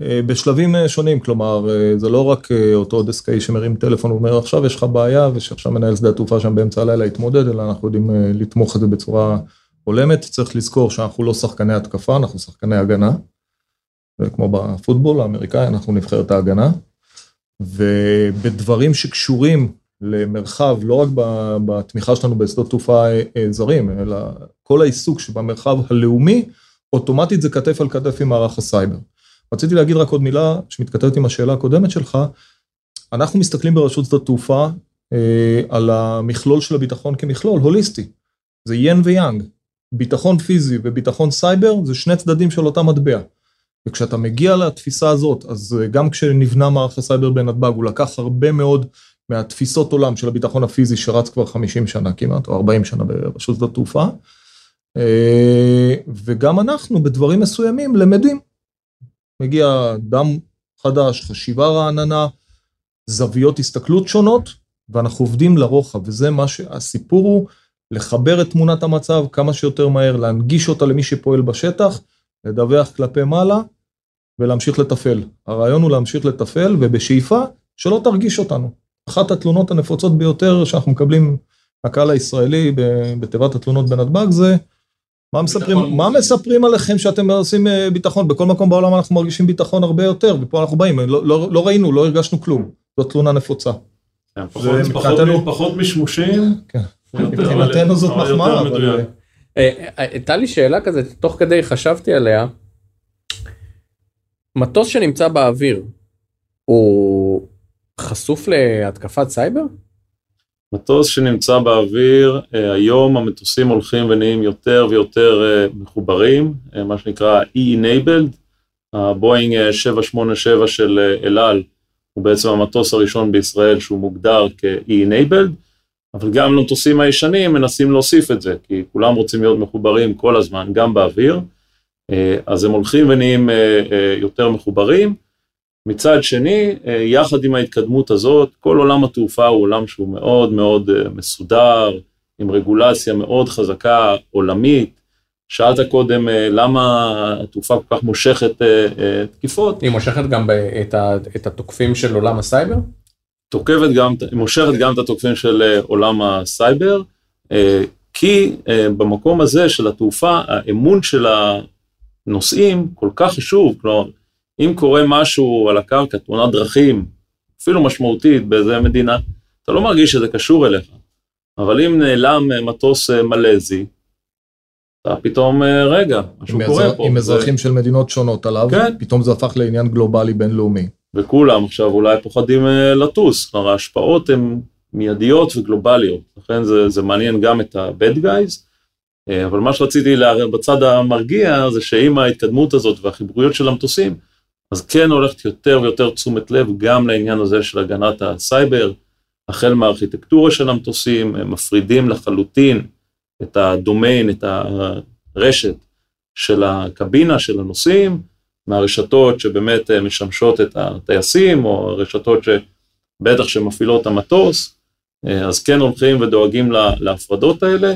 אה, בשלבים אה, שונים, כלומר, אה, זה לא רק אותו דסקאי שמרים טלפון ואומר עכשיו יש לך בעיה ושעכשיו מנהל שדה התעופה שם באמצע הלילה יתמודד, אלא אנחנו יודעים לתמוך את זה בצורה הולמת. צריך לזכור שאנחנו לא שחקני התקפה, אנחנו שחקני הגנה. וכמו בפוטבול האמריקאי, אנחנו נבחרת ההגנה. ובדברים שקשורים למרחב, לא רק בתמיכה שלנו בשדות תעופה זרים, אלא כל העיסוק שבמרחב הלאומי, אוטומטית זה כתף על כתף עם מערך הסייבר. רציתי להגיד רק עוד מילה שמתכתבת עם השאלה הקודמת שלך. אנחנו מסתכלים ברשות שדות תעופה אה, על המכלול של הביטחון כמכלול הוליסטי. זה ין ויאנג. ביטחון פיזי וביטחון סייבר זה שני צדדים של אותה מטבע. וכשאתה מגיע לתפיסה הזאת, אז אה, גם כשנבנה מערך הסייבר בנתב"ג, הוא לקח הרבה מאוד מהתפיסות עולם של הביטחון הפיזי שרץ כבר 50 שנה כמעט, או 40 שנה ברשות שדות תעופה. אה, וגם אנחנו בדברים מסוימים למדים. מגיע דם חדש, חשיבה רעננה, זוויות הסתכלות שונות, ואנחנו עובדים לרוחב, וזה מה שהסיפור הוא, לחבר את תמונת המצב כמה שיותר מהר, להנגיש אותה למי שפועל בשטח, לדווח כלפי מעלה, ולהמשיך לתפעל. הרעיון הוא להמשיך לתפעל, ובשאיפה שלא תרגיש אותנו. אחת התלונות הנפוצות ביותר שאנחנו מקבלים הקהל הישראלי בתיבת התלונות בנתב"ג זה, מה מספרים, מה מספרים עליכם שאתם עושים אה, ביטחון? בכל מקום בעולם אנחנו מרגישים ביטחון הרבה יותר, ופה אנחנו באים, לא, לא, לא ראינו, לא הרגשנו כלום. זו תלונה נפוצה. כן, פחות- משמושים. כן. יותר- מבחינתנו זאת מחמאה. אה, אה, הייתה לי שאלה כזה, תוך כדי חשבתי עליה. מטוס שנמצא באוויר, הוא חשוף להתקפת סייבר? מטוס שנמצא באוויר, אה, היום המטוסים הולכים ונהיים יותר ויותר אה, מחוברים, אה, מה שנקרא E-Enabled, הבואינג אה, 787 של אל על הוא בעצם המטוס הראשון בישראל שהוא מוגדר כ-E-Enabled, אבל גם למטוסים הישנים מנסים להוסיף את זה, כי כולם רוצים להיות מחוברים כל הזמן, גם באוויר, אז הם הולכים ונהיים יותר מחוברים. מצד שני, אה, יחד עם ההתקדמות הזאת, כל עולם התעופה הוא עולם שהוא מאוד מאוד אה, מסודר, עם רגולציה מאוד חזקה, עולמית. שאלת קודם אה, למה התעופה כל כך מושכת תקיפות, היא מושכת גם את ה- את התוקפים של עולם הסייבר? תוקפת גם, היא מושכת גם את התוקפים של עולם הסייבר, כי במקום הזה של התעופה, האמון של נוסעים כל כך חשוב, כלומר, אם קורה משהו על הקרקע, תאונת דרכים, אפילו משמעותית באיזה מדינה, אתה לא מרגיש שזה קשור אליך. אבל אם נעלם מטוס מלזי, אתה פתאום, רגע, משהו קורה אזר- פה. עם זה- אזרחים של מדינות שונות עליו, כן. פתאום זה הפך לעניין גלובלי בינלאומי. וכולם עכשיו אולי פוחדים אה, לטוס, כלומר ההשפעות הן מיידיות וגלובליות, לכן זה, זה מעניין גם את ה-bad guys, אה, אבל מה שרציתי להראות בצד המרגיע זה שעם ההתקדמות הזאת והחיבוריות של המטוסים, אז כן הולכת יותר ויותר תשומת לב גם לעניין הזה של הגנת הסייבר, החל מהארכיטקטורה של המטוסים, הם מפרידים לחלוטין את הדומיין, את הרשת של הקבינה של הנוסעים, מהרשתות שבאמת אה, משמשות את הטייסים, או הרשתות שבטח שמפעילות המטוס, אה, אז כן הולכים ודואגים לה- להפרדות האלה.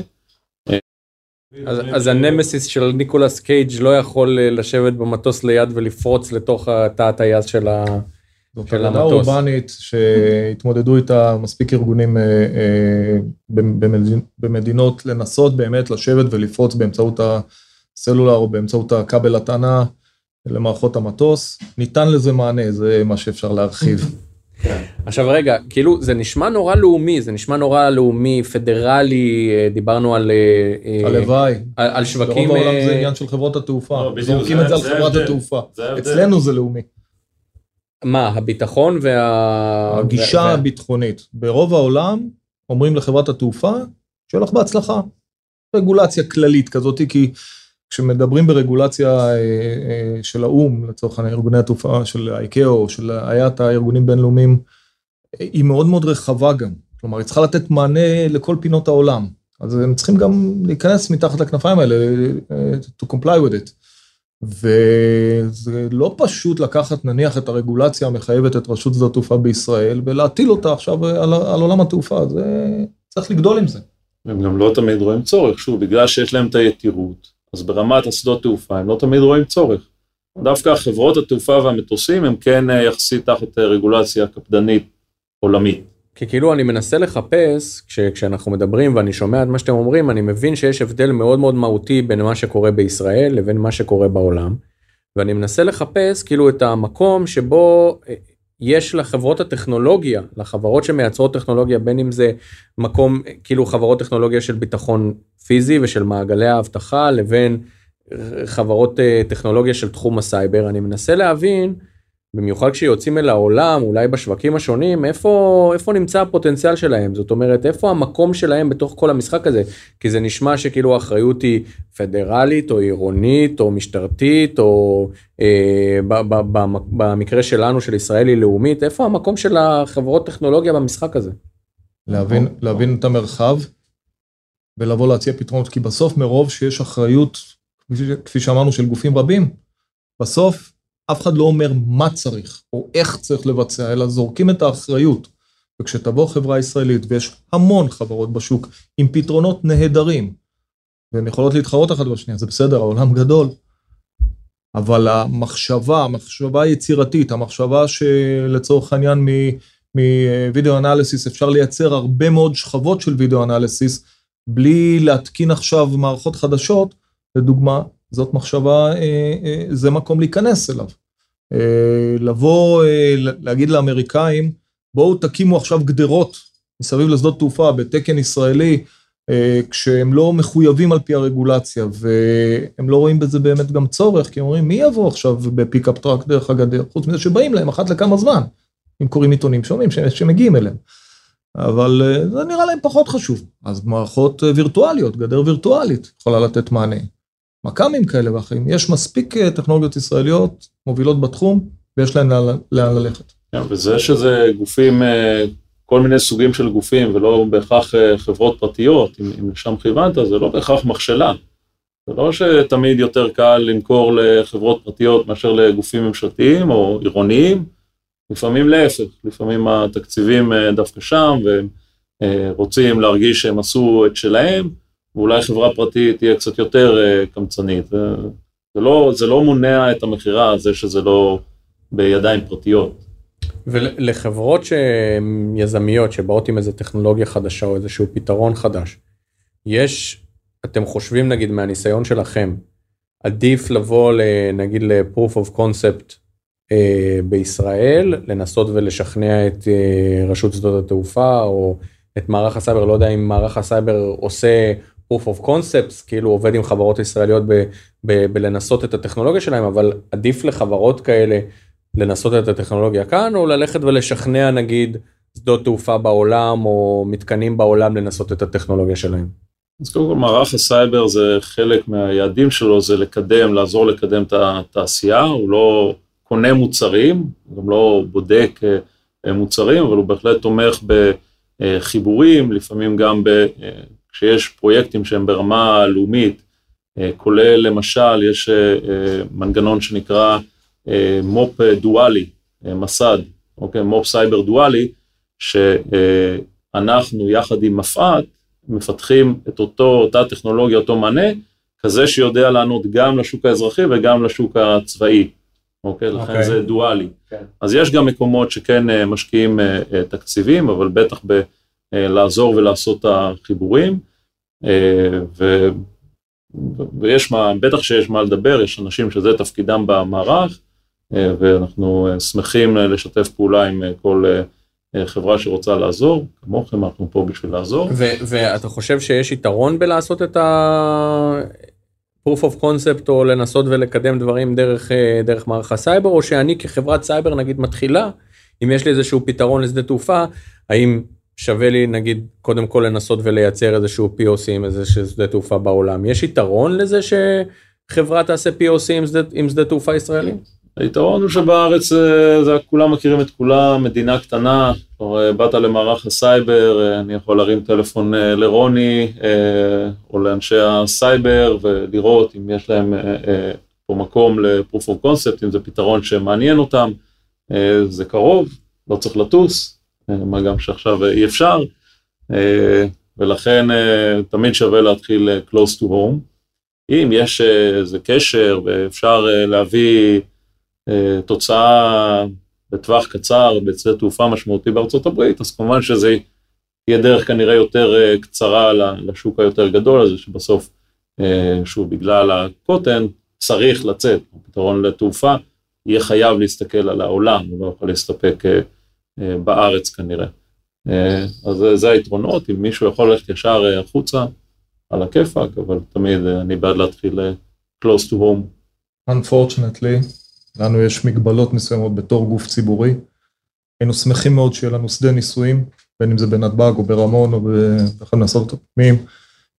אז, אז הנמסיס של ניקולס קייג' לא יכול אה, לשבת במטוס ליד ולפרוץ לתוך התא הטייס של ה... זאת של המטוס. אורבנית שהתמודדו איתה מספיק ארגונים אה, אה, במדינ- במדינות לנסות באמת לשבת ולפרוץ באמצעות הסלולר או באמצעות הכבל הטענה למערכות המטוס. ניתן לזה מענה, זה מה שאפשר להרחיב. עכשיו רגע, כאילו זה נשמע נורא לאומי, זה נשמע נורא לאומי, פדרלי, אה, דיברנו על... אה, אה, הלוואי. על, שווקים... ברוב העולם זה עניין של חברות התעופה. לא, זורקים זה- את זה על חברת. התעופה. אצלנו זה לאומי. מה, הביטחון וה... הגישה הביטחונית. ברוב העולם אומרים לחברת התעופה, שיהיה לך בהצלחה. רגולציה כללית כזאת, כי כשמדברים ברגולציה אה, אה, של האו"ם, לצורך העניין ארגוני התעופה של ה-ICAO, של IATA, ארגונים בינלאומיים, היא מאוד מאוד רחבה גם. כלומר, היא צריכה לתת מענה לכל פינות העולם. אז הם צריכים גם להיכנס מתחת לכנפיים האלה, אה, to comply with it. וזה לא פשוט לקחת נניח את הרגולציה המחייבת את רשות שדות התעופה בישראל ולהטיל אותה עכשיו על, על עולם התעופה, זה צריך לגדול עם זה. הם גם לא תמיד רואים צורך, שוב, בגלל שיש להם את היתירות, אז ברמת השדות תעופה הם לא תמיד רואים צורך. דווקא חברות התעופה והמטוסים הם כן אה, יחסית תחת אה, רגולציה קפדנית עולמית. כי כאילו אני מנסה לחפש, כש, כשאנחנו מדברים ואני שומע את מה שאתם אומרים, אני מבין שיש הבדל מאוד מאוד מהותי בין מה שקורה בישראל לבין מה שקורה בעולם. ואני מנסה לחפש כאילו את המקום שבו אה, יש לחברות הטכנולוגיה, לחברות שמייצרות טכנולוגיה, בין אם זה מקום, כאילו חברות טכנולוגיה של ביטחון פיזי ושל מעגלי האבטחה, לבין חברות אה, טכנולוגיה של תחום הסייבר. אני מנסה להבין, במיוחד כשיוצאים אל העולם, אולי בשווקים השונים, איפה, איפה נמצא הפוטנציאל שלהם? זאת אומרת, איפה המקום שלהם בתוך כל המשחק הזה? כי זה נשמע שכאילו האחריות היא פדרלית, או עירונית, או משטרתית, או אה, ב, ב, ב, במקרה שלנו, של ישראל, היא לאומית. איפה המקום של החברות טכנולוגיה במשחק הזה? להבין, להבין את המרחב ולבוא להציע פתרונות, כי בסוף מרוב שיש אחריות, כפי שאמרנו, של גופים רבים, בסוף אף אחד לא אומר מה צריך או איך צריך לבצע, אלא זורקים את האחריות. וכשתבוא חברה ישראלית, ויש המון חברות בשוק עם פתרונות נהדרים, והן יכולות להתחרות אחת בשנייה, זה בסדר, העולם גדול, אבל המחשבה, המחשבה היצירתית, המחשבה שלצורך העניין מווידאו אנליסיס אפשר לייצר הרבה מאוד שכבות של וידאו אנליסיס, בלי להתקין עכשיו מערכות חדשות, לדוגמה, זאת מחשבה, אה, אה, זה מקום להיכנס אליו. אה, לבוא, אה, להגיד לאמריקאים, בואו תקימו עכשיו גדרות מסביב לשדות תעופה בתקן ישראלי, אה, כשהם לא מחויבים על פי הרגולציה, והם לא רואים בזה באמת גם צורך, כי הם אומרים, מי יבוא עכשיו ב pickup truck דרך הגדר, חוץ מזה שבאים להם אחת לכמה זמן, אם קוראים עיתונים שומעים ש- שמגיעים אליהם. אבל זה נראה להם פחות חשוב. אז מערכות וירטואליות, גדר וירטואלית יכולה לתת מענה. מכ"מים כאלה ואחרים, יש מספיק אה, טכנולוגיות ישראליות מובילות בתחום, ויש להן לאן, ללכת. כן, וזה שזה גופים, אה, כל מיני סוגים של גופים, ולא בהכרח אה, חברות פרטיות, אם, לשם כיוונת, זה לא בהכרח מכשלה. זה לא שתמיד יותר קל למכור לחברות פרטיות מאשר לגופים ממשלתיים או עירוניים, לפעמים להפך, לפעמים התקציבים דווקא שם, והם רוצים להרגיש שהם עשו את שלהם, ואולי חברה פרטית תהיה קצת יותר אה, קמצנית. זה, זה, לא, זה לא מונע את המכירה, זה שזה לא בידיים פרטיות. ולחברות יזמיות, שבאות עם איזה טכנולוגיה חדשה או איזשהו פתרון חדש, יש, אתם חושבים נגיד מהניסיון שלכם, עדיף לבוא נגיד ל-proof of concept אה, בישראל, לנסות ולשכנע את אה, רשות שדות התעופה או את מערך הסייבר, לא יודע אם מערך הסייבר עושה proof of concepts, כאילו עובד עם חברות ישראליות ב, ב, בלנסות את הטכנולוגיה שלהם, אבל עדיף לחברות כאלה לנסות את הטכנולוגיה כאן, או ללכת ולשכנע נגיד שדות תעופה בעולם או מתקנים בעולם לנסות את הטכנולוגיה שלהם. אז קודם כל מערך הסייבר זה חלק מהיעדים שלו, זה לקדם, לעזור לקדם את התעשייה, הוא לא קונה מוצרים, גם לא בודק אה, מוצרים, אבל הוא בהחלט תומך בחיבורים, לפעמים גם ב, אה, כשיש פרויקטים שהם ברמה לאומית, אה, כולל למשל, יש מנגנון שנקרא מו"פ דואלי, מסד, אוקיי, מו"פ סייבר דואלי, שאנחנו יחד עם מפא"ת מפתחים את אותו, אותה טכנולוגיה, אותו מענה, כזה שיודע לענות גם לשוק האזרחי וגם לשוק הצבאי. אוקיי? לכן okay. אוקיי. זה דואלי. Okay. כן. אז יש גם מקומות שכן אה, משקיעים אה, אה, תקציבים, אבל בטח בלעזור ולעשות את החיבורים. ו... ויש מה, בטח שיש מה לדבר, יש אנשים שזה תפקידם במערך, ואנחנו שמחים לשתף פעולה עם כל חברה שרוצה לעזור, כמוכם, אנחנו פה בשביל לעזור. ואתה חושב שיש יתרון בלעשות את ה... proof of concept או לנסות ולקדם דברים דרך, אה, דרך מערך הסייבר, או שאני כחברת סייבר נגיד מתחילה, אם יש לי איזשהו פתרון לשדה תעופה, האם שווה לי נגיד קודם כל לנסות ולייצר איזשהו POC עם איזה שדה תעופה בעולם. יש יתרון לזה שחברה תעשה POC עם שדה, עם שדה תעופה ישראלי? היתרון הוא שבארץ אה, זה, כולם מכירים את כולם, מדינה קטנה, כבר אה, באת למערך הסייבר, אה, אני יכול להרים טלפון לרוני או לאנשי הסייבר ולראות אם יש להם פה מקום ל-proof אם זה פתרון שמעניין אותם, זה קרוב, לא צריך לטוס, מה גם שעכשיו אי אפשר, ולכן תמיד שווה להתחיל close to home. אם יש איזה קשר ואפשר להביא אה, תוצאה בטווח קצר בשדה תעופה משמעותי בארצות הברית, אז כמובן שזה יהיה דרך כנראה יותר אה, קצרה לשוק היותר גדול הזה, שבסוף, אה, שוב, בגלל הקוטן, צריך לצאת. הפתרון לתעופה יהיה חייב להסתכל על העולם, הוא לא יכול להסתפק בארץ כנראה. אז זה היתרונות, אם מישהו יכול ללכת ישר החוצה, על הכיפאק, אבל תמיד אני בעד להתחיל close to home. Unfortunately, לנו יש מגבלות מסוימות בתור גוף ציבורי. היינו שמחים מאוד שיהיה לנו שדה ניסויים, בין אם זה בנתב"ג או ברמון או באחד מהסודות הפנימיים,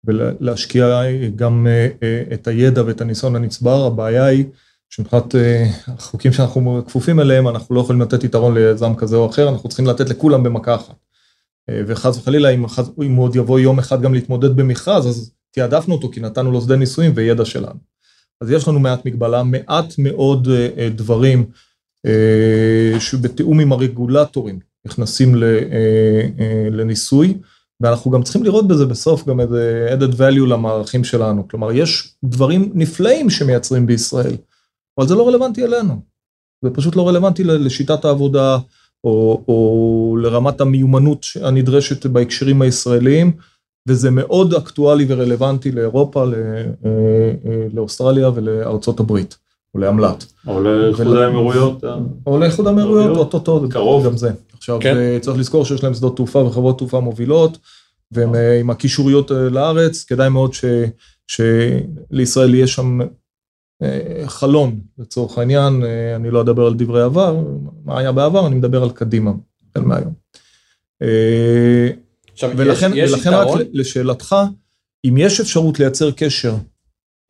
ולהשקיע גם אה, אה, את הידע ואת הניסיון הנצבר. הבעיה היא שמבחינת אה, החוקים שאנחנו כפופים אליהם, אנחנו לא יכולים לתת יתרון ליזם כזה או אחר, אנחנו צריכים לתת לכולם במכה אחת. וחס וחלילה, אם, אם הוא עוד יבוא יום אחד גם להתמודד במכרז, אז תעדפנו אותו כי נתנו לו שדה ניסויים וידע שלנו. אז יש לנו מעט מגבלה, מעט מאוד אה, אה, דברים אה, שבתיאום עם הרגולטורים נכנסים לניסוי, ואנחנו גם צריכים לראות בזה בסוף גם איזה added value למערכים שלנו. כלומר, יש דברים נפלאים שמייצרים בישראל, אבל זה לא רלוונטי אלינו. זה פשוט לא רלוונטי לשיטת העבודה או, או לרמת המיומנות הנדרשת בהקשרים הישראליים. וזה מאוד אקטואלי ורלוונטי לאירופה, אה, אה, לאוסטרליה ולארצות הברית, או לאמל"ט. או לאיחוד האמירויות. אה. או לאיחוד האמירויות, אוטוטו, קרוב גם זה. עכשיו, כן. צריך לזכור שיש להם שדות תעופה וחברות תעופה מובילות, והם עם הקישוריות לארץ, כדאי מאוד ש, שלישראל יהיה שם חלון, לצורך העניין, אני לא אדבר על דברי עבר, מה היה בעבר, אני מדבר על קדימה, החל מהיום. עכשיו, ולכן, יש, יש ולכן רק לשאלתך, אם יש אפשרות לייצר קשר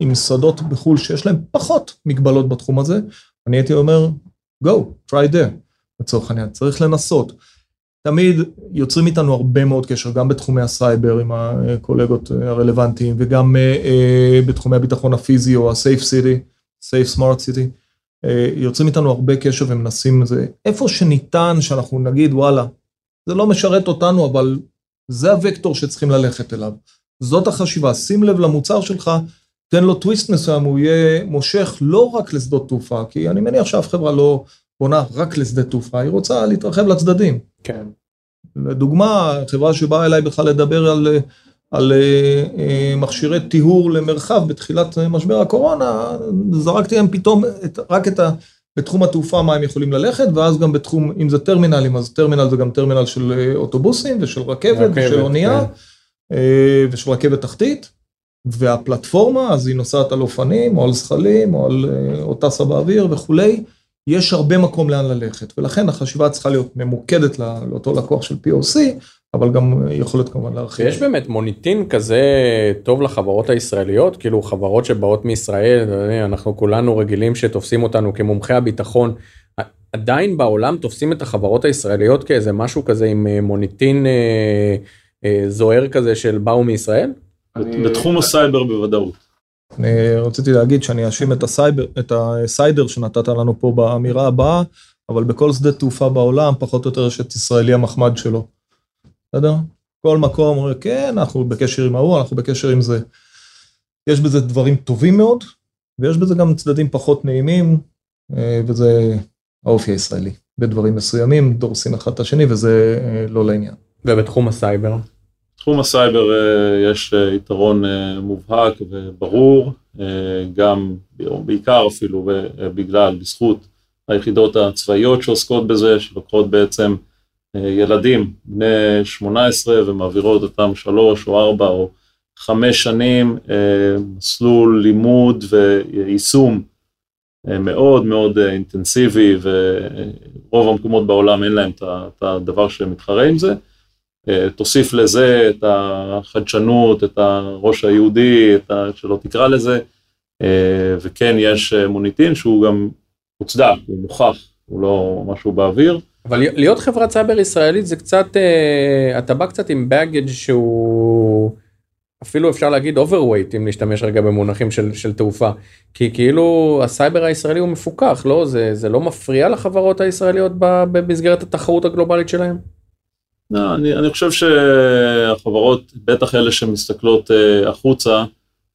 עם שדות בחו"ל שיש להם פחות מגבלות בתחום הזה, אני הייתי אומר, go, try there, לצורך העניין, צריך לנסות. תמיד יוצרים איתנו הרבה מאוד קשר, גם בתחומי הסייבר עם הקולגות הרלוונטיים, וגם uh, בתחומי הביטחון הפיזי או ה-safe city, safe smart city. Uh, יוצרים איתנו הרבה קשר ומנסים את זה. איפה שניתן, שאנחנו נגיד, וואלה, זה לא משרת אותנו, אבל זה הוקטור שצריכים ללכת אליו. זאת החשיבה, שים לב למוצר שלך, תן לו טוויסט מסוים, הוא יהיה מושך לא רק לשדות תעופה, כי אני מניח שאף חברה לא בונה רק לשדה תעופה, היא רוצה להתרחב לצדדים. כן. לדוגמה, חברה שבאה אליי בכלל לדבר על על אה, אה, מכשירי טיהור למרחב בתחילת משבר הקורונה, זרקתי להם פתאום את, רק את ה... בתחום התעופה מה הם יכולים ללכת, ואז גם בתחום, אם זה טרמינלים, אז טרמינל זה גם טרמינל של אה, אוטובוסים ושל רכבת, רכבת ושל אונייה, כן. ושל רכבת תחתית, והפלטפורמה, אז היא נוסעת על אופנים, או על זחלים, או, על, או טסה באוויר וכולי. יש הרבה מקום לאן ללכת, ולכן החשיבה צריכה להיות ממוקדת לאותו לקוח של POC, אבל גם יכולת כמובן להרחיב. יש באמת מוניטין כזה טוב לחברות הישראליות, כאילו חברות שבאות מישראל, אנחנו כולנו רגילים שתופסים אותנו כמומחי הביטחון, עדיין בעולם תופסים את החברות הישראליות כאיזה משהו כזה עם אה, מוניטין אה, אה, זוהר כזה של באו מישראל? בתחום הסייבר בוודאות. אני רציתי להגיד שאני אאשים את את הסיידר שנתת לנו פה באמירה הבאה, אבל בכל שדה תעופה בעולם, פחות או יותר יש את ישראלי המחמד שלו. בסדר? כל מקום אומר, כן, אנחנו בקשר עם ההוא, אנחנו בקשר עם זה. יש בזה דברים טובים מאוד, ויש בזה גם צדדים פחות נעימים, אה, וזה האופי הישראלי. בדברים מסוימים דורסים אחד את השני, וזה אה, לא לעניין. ובתחום הסייבר? בתחום הסייבר אה, יש יתרון מובהק וברור, גם בעיקר אפילו בגלל, בזכות היחידות הצבאיות שעוסקות בזה, שלוקחות בעצם ילדים בני 18 ומעבירות אותם שלוש או ארבע או חמש שנים, אה, מסלול לימוד ויישום אה, מאוד מאוד אה, אינטנסיבי ורוב המקומות בעולם אין להם את הדבר שמתחרה עם זה. תוסיף לזה את החדשנות, את הראש היהודי, את ה... שלא תקרא לזה, וכן יש מוניטין שהוא גם מוצדק, הוא מוכח, הוא לא משהו באוויר. אבל להיות חברת סייבר ישראלית זה קצת, אה, אתה בא קצת עם באגג' שהוא אפילו אפשר להגיד overweight אם נשתמש רגע במונחים של, של תעופה. כי כאילו הסייבר הישראלי הוא מפוקח, לא? זה, זה לא מפריע לחברות הישראליות במסגרת התחרות הגלובלית שלהם? לא, אני, אני חושב שהחברות, בטח אלה שמסתכלות uh, החוצה,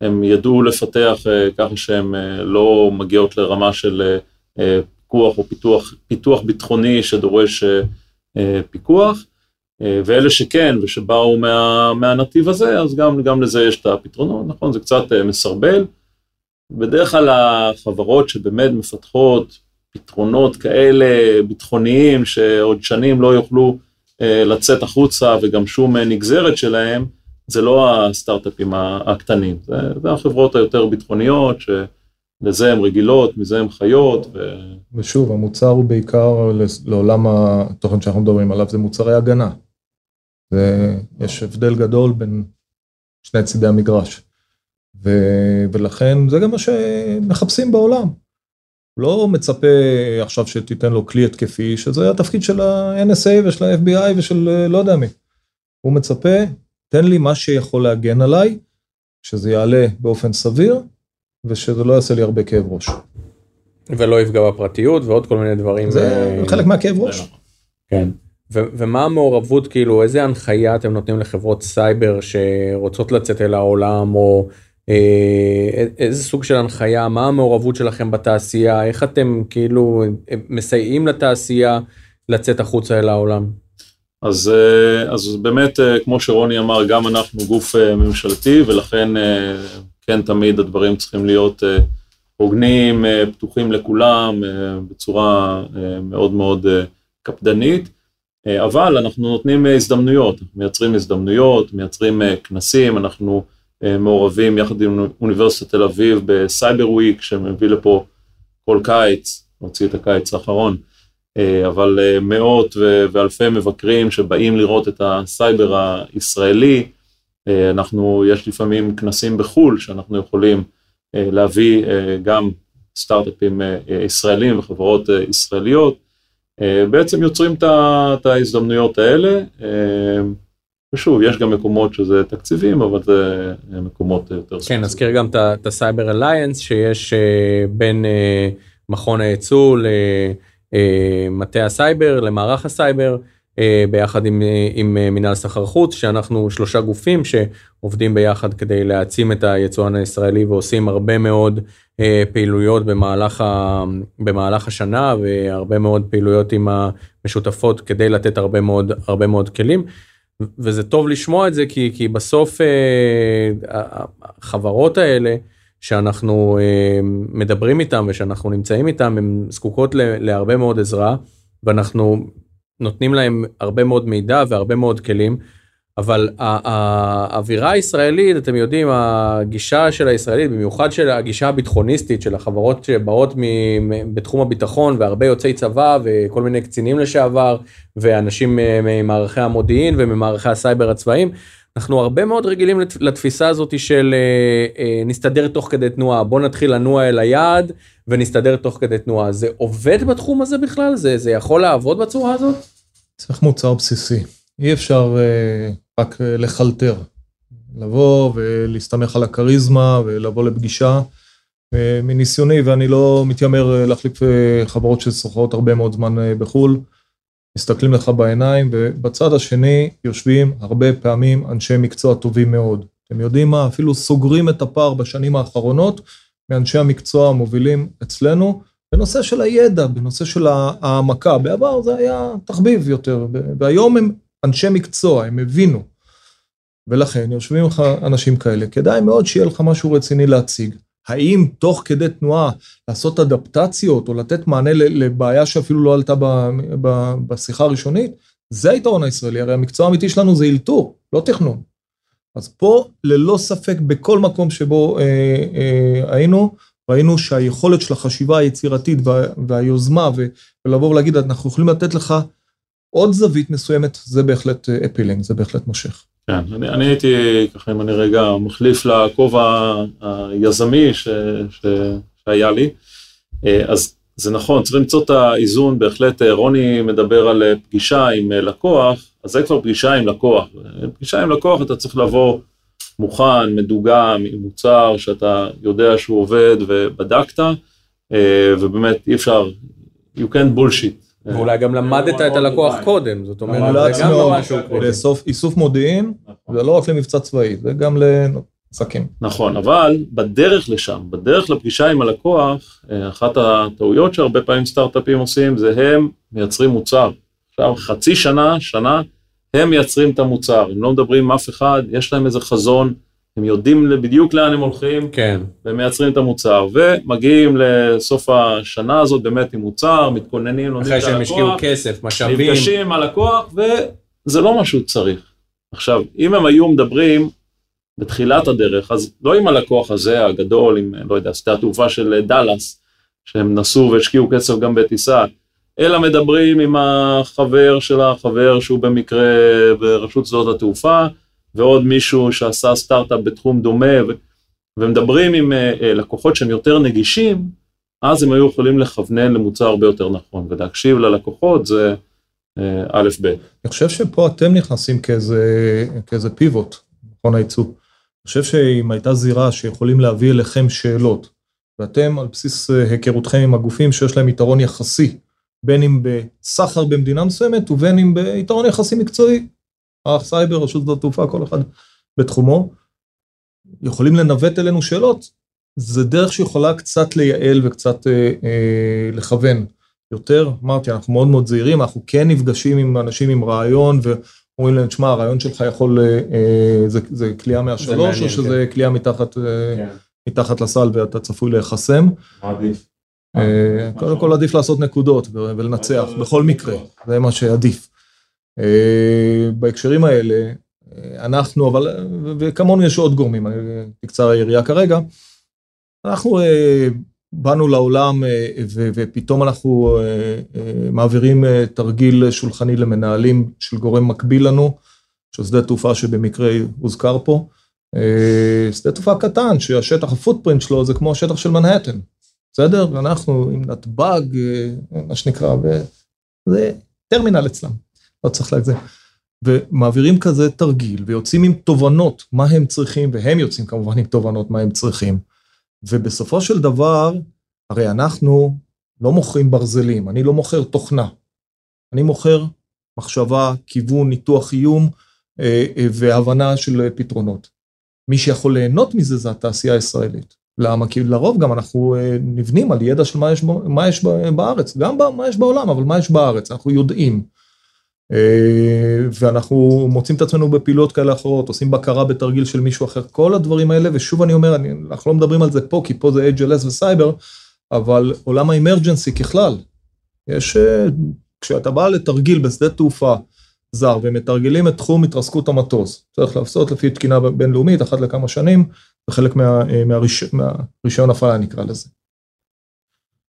הם ידעו לפתח ככה שהן uh, לא מגיעות לרמה של פיקוח או פיתוח, פיתוח ביטחוני שדורש אה, אה, פיקוח, אה, ואלה שכן ושבאו מה, מהנתיב הזה, אז גם, גם לזה יש את הפתרונות, נכון? זה קצת מסרבל. בדרך כלל החברות שבאמת מפתחות פתרונות כאלה ביטחוניים, שעוד שנים לא יוכלו לצאת החוצה וגם שום נגזרת שלהם, זה לא הסטארט-אפים הקטנים, זה, זה החברות היותר ביטחוניות, ש... לזה הן רגילות, מזה הן חיות. ו... ושוב, המוצר הוא בעיקר לעולם התוכן שאנחנו מדברים עליו, זה מוצרי הגנה. ויש הבדל גדול בין שני צידי המגרש. ו... ולכן זה גם מה שמחפשים בעולם. לא מצפה עכשיו שתיתן לו כלי התקפי, שזה התפקיד של ה-NSA ושל ה-FBI ושל לא יודע מי. הוא מצפה, תן לי מה שיכול להגן עליי, שזה יעלה באופן סביר, ושזה לא יעשה לי הרבה כאב ראש. ולא יפגע בפרטיות ועוד כל מיני דברים. זה ו... חלק מהכאב ראש. כן. ו- ומה המעורבות, כאילו, איזה הנחיה אתם נותנים לחברות סייבר שרוצות לצאת אל העולם, או אה, איזה סוג של הנחיה, מה המעורבות שלכם בתעשייה, איך אתם כאילו מסייעים לתעשייה לצאת החוצה אל העולם? אז, אה, אז באמת, אה, כמו שרוני אמר, גם אנחנו גוף אה, ממשלתי, ולכן כן, תמיד הדברים צריכים להיות אה, הוגנים, אה, פתוחים לכולם, אה, בצורה מאוד מאוד קפדנית, אבל אנחנו נותנים הזדמנויות, מייצרים הזדמנויות, מייצרים כנסים, אנחנו מעורבים יחד עם אוניברסיטת תל אביב ב Cyber Week, שמביא לפה כל קיץ, נוציא את הקיץ האחרון, אבל מאות ואלפי מבקרים שבאים לראות את הסייבר הישראלי, אה, אנחנו, יש לפעמים כנסים בחו"ל שאנחנו יכולים אה, להביא אה, גם סטארט-אפים ישראלים וחברות ישראליות, בעצם יוצרים את ההזדמנויות האלה. ושוב, יש גם מקומות שזה תקציבים, אבל זה מקומות יותר... כן, נזכיר גם את ה Cyber Alliance שיש בין מכון הייצוא למטה הסייבר, למערך הסייבר. אה, ביחד עם, אה, עם אה, מנהל סחר חוץ, שאנחנו שלושה גופים שעובדים ביחד כדי להעצים את היצואן הישראלי ועושים הרבה מאוד פעילויות במהלך, ה, במהלך השנה והרבה מאוד פעילויות עם המשותפות כדי לתת הרבה מאוד, הרבה מאוד כלים. וזה טוב לשמוע את זה כי, כי בסוף אה, החברות האלה שאנחנו אה, מדברים איתם ושאנחנו נמצאים איתם, הן זקוקות להרבה מאוד עזרה ואנחנו נותנים להם הרבה מאוד מידע והרבה מאוד כלים. אבל האווירה הישראלית, אתם יודעים, הגישה של הישראלית, במיוחד של הגישה הביטחוניסטית של החברות שבאות בתחום הביטחון והרבה יוצאי צבא וכל מיני קצינים לשעבר ואנשים ממערכי המודיעין וממערכי הסייבר הצבאיים, אנחנו הרבה מאוד רגילים לתפיסה הזאת של אה, אה, נסתדר תוך כדי תנועה, בוא נתחיל לנוע אל היעד ונסתדר תוך כדי תנועה. זה עובד בתחום הזה בכלל? זה, זה יכול לעבוד בצורה הזאת? צריך מוצר בסיסי. אי אפשר uh, רק uh, לחלטר, לבוא ולהסתמך על הכריזמה ולבוא לפגישה. Uh, מניסיוני, ואני לא מתיימר להחליף חברות ששוכרות הרבה מאוד זמן בחו"ל, מסתכלים לך בעיניים, ובצד השני יושבים הרבה פעמים אנשי מקצוע טובים מאוד. אתם יודעים מה? אפילו סוגרים את הפער בשנים האחרונות מאנשי המקצוע המובילים אצלנו, בנושא של הידע, בנושא של העמקה. בעבר זה היה תחביב יותר, והיום הם אנשי מקצוע, הם הבינו. ולכן יושבים לך אנשים כאלה, כדאי מאוד שיהיה לך משהו רציני להציג. האם תוך כדי תנועה לעשות אדפטציות או לתת מענה לבעיה שאפילו לא עלתה ב, ב, בשיחה הראשונית? זה היתרון הישראלי, הרי המקצוע האמיתי שלנו זה אלתור, לא תכנון. אז פה ללא ספק בכל מקום שבו אה, אה, היינו, ראינו שהיכולת של החשיבה היצירתית וה, והיוזמה ולבוא ולהגיד אנחנו יכולים לתת לך עוד זווית מסוימת, זה בהחלט אפילינג, זה בהחלט מושך. כן, אני, אני הייתי, ככה אם אני רגע מחליף לכובע היזמי ש, ש, שהיה לי, אה, אז זה נכון, צריך למצוא את האיזון, בהחלט אה, רוני מדבר על אה, פגישה עם לקוח, אז זה כבר פגישה עם לקוח. פגישה עם לקוח אתה צריך לבוא מוכן, מדוגם, עם מוצר שאתה יודע שהוא עובד ובדקת, ובאמת אי אפשר, you can't bullshit. ואולי גם למדת את הלקוח קודם, זאת אומרת, זה גם לא משהו. לאסוף איסוף מודיעין, זה לא רק למבצע צבאי, זה גם לעסקים. נכון, אבל בדרך לשם, בדרך לפגישה עם הלקוח, אה, אחת הטעויות שהרבה פעמים סטארט-אפים עושים, זה הם מייצרים מוצר. עכשיו, חצי שנה, שנה, הם מייצרים את המוצר, הם לא מדברים עם אף אחד, יש להם איזה חזון, הם יודעים בדיוק לאן הם הולכים, כן. והם מייצרים את המוצר, ומגיעים לסוף השנה הזאת באמת עם מוצר, מתכוננים, לומדים את הלקוח, אחרי שהם השקיעו כסף, משאבים, נפגשים עם הלקוח, וזה לא מה שהוא צריך. עכשיו, אם הם היו מדברים בתחילת הדרך, אז לא עם הלקוח הזה הגדול, עם, לא יודע, שדה התעופה של דאלאס, שהם נסעו והשקיעו כסף גם בטיסה, אלא מדברים עם החבר של החבר שהוא במקרה ברשות שדות התעופה, ועוד מישהו שעשה סטארט-אפ בתחום דומה, ו- ומדברים עם uh, לקוחות שהם יותר נגישים, אז הם היו יכולים לכוונן למוצר הרבה יותר נכון, ולהקשיב ללקוחות זה uh, א' ב'. אני חושב שפה אתם נכנסים כאיזה, כאיזה פיבוט, נכון הייצוא. אני חושב שאם הייתה זירה שיכולים להביא אליכם שאלות, ואתם על בסיס היכרותכם עם הגופים שיש להם יתרון יחסי, בין אם בסחר במדינה מסוימת ובין אם ביתרון יחסי מקצועי, מערך סייבר, רשות שדות תעופה, כל אחד בתחומו, יכולים לנווט אלינו שאלות, זה דרך שיכולה קצת לייעל וקצת אה, אה, לכוון יותר. אמרתי, אנחנו מאוד מאוד זהירים, אנחנו כן נפגשים עם אנשים עם רעיון ואומרים להם, תשמע, הרעיון שלך יכול, אה, אה זה, זה כליאה מהשלוש, או שזה כן. כליאה מתחת, אה, כן. מתחת לסל ואתה צפוי להיחסם. עדיף. אה, קודם כל עדיף לעשות נקודות ולנצח, בכל מקרה, זה מה שעדיף. אה, בהקשרים האלה, אה, אנחנו, אבל, וכמונו יש עוד גורמים, תקצר היריעה כרגע, אנחנו אה, באנו לעולם ופתאום אנחנו מעבירים תרגיל שולחני למנהלים של גורם מקביל לנו, של שדה תעופה שבמקרה הוזכר פה. שדה תעופה קטן, שהשטח הפוטפרינט שלו זה כמו השטח של מנהטן, בסדר? ואנחנו עם נתב"ג, מה שנקרא, וזה טרמינל אצלם. לא צריך להגזים. ומעבירים כזה תרגיל ויוצאים עם תובנות מה הם צריכים, והם יוצאים כמובן עם תובנות מה הם צריכים. ובסופו של דבר, הרי אנחנו לא מוכרים ברזלים, אני לא מוכר תוכנה. אני מוכר מחשבה, כיוון, ניתוח איום אה, אה, והבנה של פתרונות. מי שיכול ליהנות מזה זה התעשייה הישראלית. למה? כי לרוב גם אנחנו אה, נבנים על ידע של מה יש, מה יש בארץ, גם מה יש בעולם, אבל מה יש בארץ, אנחנו יודעים. אה, ואנחנו מוצאים את עצמנו בפעילויות כאלה אחרות, עושים בקרה בתרגיל של מישהו אחר, כל הדברים האלה, ושוב אני אומר, אני, אנחנו לא מדברים על זה פה, כי פה זה HLS וסייבר, אבל עולם האמרג'נסי ככלל, יש, אה, כשאתה בא לתרגיל בשדה תעופה זר ומתרגלים את תחום התרסקות המטוס, צריך לעשות לפי תקינה בינלאומית, אחת לכמה שנים, זה חלק מה, אה, מהריש, מהרישיון הפעלה נקרא לזה.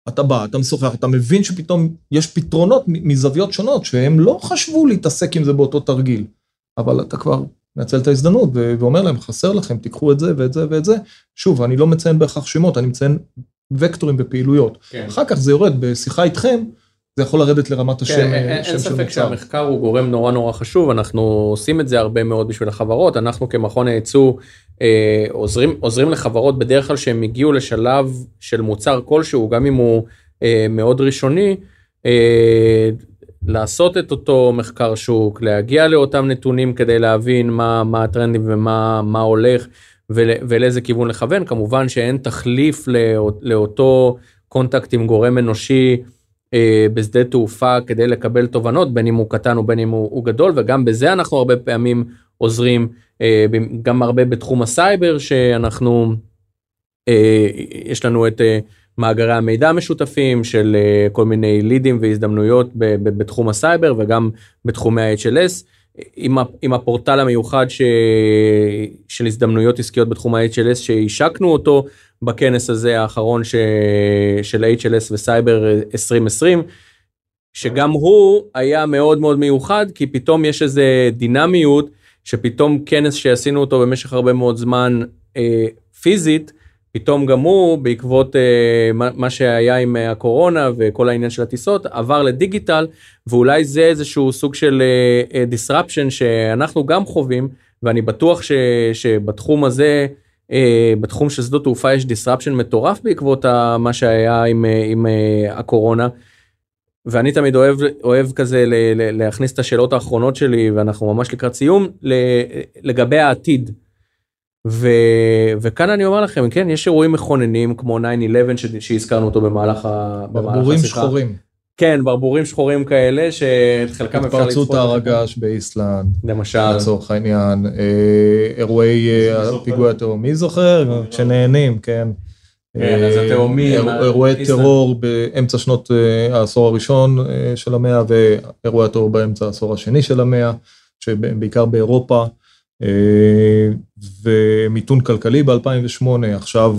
אתה בא, אתה משוחח, אתה מבין שפתאום יש פתרונות מזוויות שונות שהם לא חשבו להתעסק עם זה באותו תרגיל, אבל אתה כבר מנצל את ההזדמנות ואומר להם, חסר לכם, תיקחו את זה ואת זה ואת זה. שוב, אני לא מציין בהכרח שמות, אני מציין וקטורים בפעילויות. כן. אחר כך זה יורד בשיחה איתכם, זה יכול לרדת לרמת השם, כן, אין, אין ספק שהמחקר הוא גורם נורא נורא חשוב, אנחנו עושים את זה הרבה מאוד בשביל החברות, אנחנו כמכון הייצוא אה, עוזרים, עוזרים לחברות בדרך כלל שהם הגיעו לשלב של מוצר כלשהו, גם אם הוא אה, מאוד ראשוני, אה, לעשות את אותו מחקר שוק, להגיע לאותם נתונים כדי להבין מה, מה הטרנדים ומה הולך ול, ולאיזה כיוון לכוון, כמובן שאין תחליף לאות, לאותו contact עם גורם אנושי. אה, בשדה תעופה כדי לקבל תובנות בין אם הוא קטן או בין אם הוא, הוא גדול וגם בזה אנחנו הרבה פעמים עוזרים אה, גם הרבה בתחום הסייבר שאנחנו אה, יש לנו את מאגרי המידע המשותפים של כל מיני לידים והזדמנויות בתחום הסייבר וגם בתחומי ה-HLS. עם, עם הפורטל המיוחד ש, של הזדמנויות עסקיות בתחום ה-HLS שהשקנו אותו בכנס הזה האחרון ש, של HLS וסייבר 2020, שגם הוא היה מאוד מאוד מיוחד כי פתאום יש איזה דינמיות שפתאום כנס שעשינו אותו במשך הרבה מאוד זמן אה, פיזית, פתאום גם הוא בעקבות אה, מה, שהיה עם אה, הקורונה וכל העניין של הטיסות עבר לדיגיטל ואולי זה איזשהו סוג של אה, אה, disruption שאנחנו גם חווים ואני בטוח ש, שבתחום הזה אה, בתחום של שדות תעופה יש disruption מטורף בעקבות ה, מה שהיה עם, אה, עם אה, הקורונה. ואני תמיד אוהב אוהב כזה ל, ל, להכניס את השאלות האחרונות שלי ואנחנו ממש לקראת סיום לגבי העתיד. ו, וכאן אני אומר לכם כן יש אירועים מכוננים כמו 9-11 שהזכרנו אותו במהלך, ה, במהלך השיחה. שחורים. כן ברבורים שחורים כאלה שאת חלקם אפשר לצפות. התפרצות הר הגעש באיסלנד. למשל. לצורך העניין. אה, אירועי אה, פיגועי הטרור מי זוכר? כשנהנים כן. כן, אז התאומים. אירועי טרור באמצע שנות אה, העשור הראשון של המאה ואירועי הטרור באמצע העשור השני של המאה, שבעיקר באירופה. ומיתון כלכלי ב-2008, עכשיו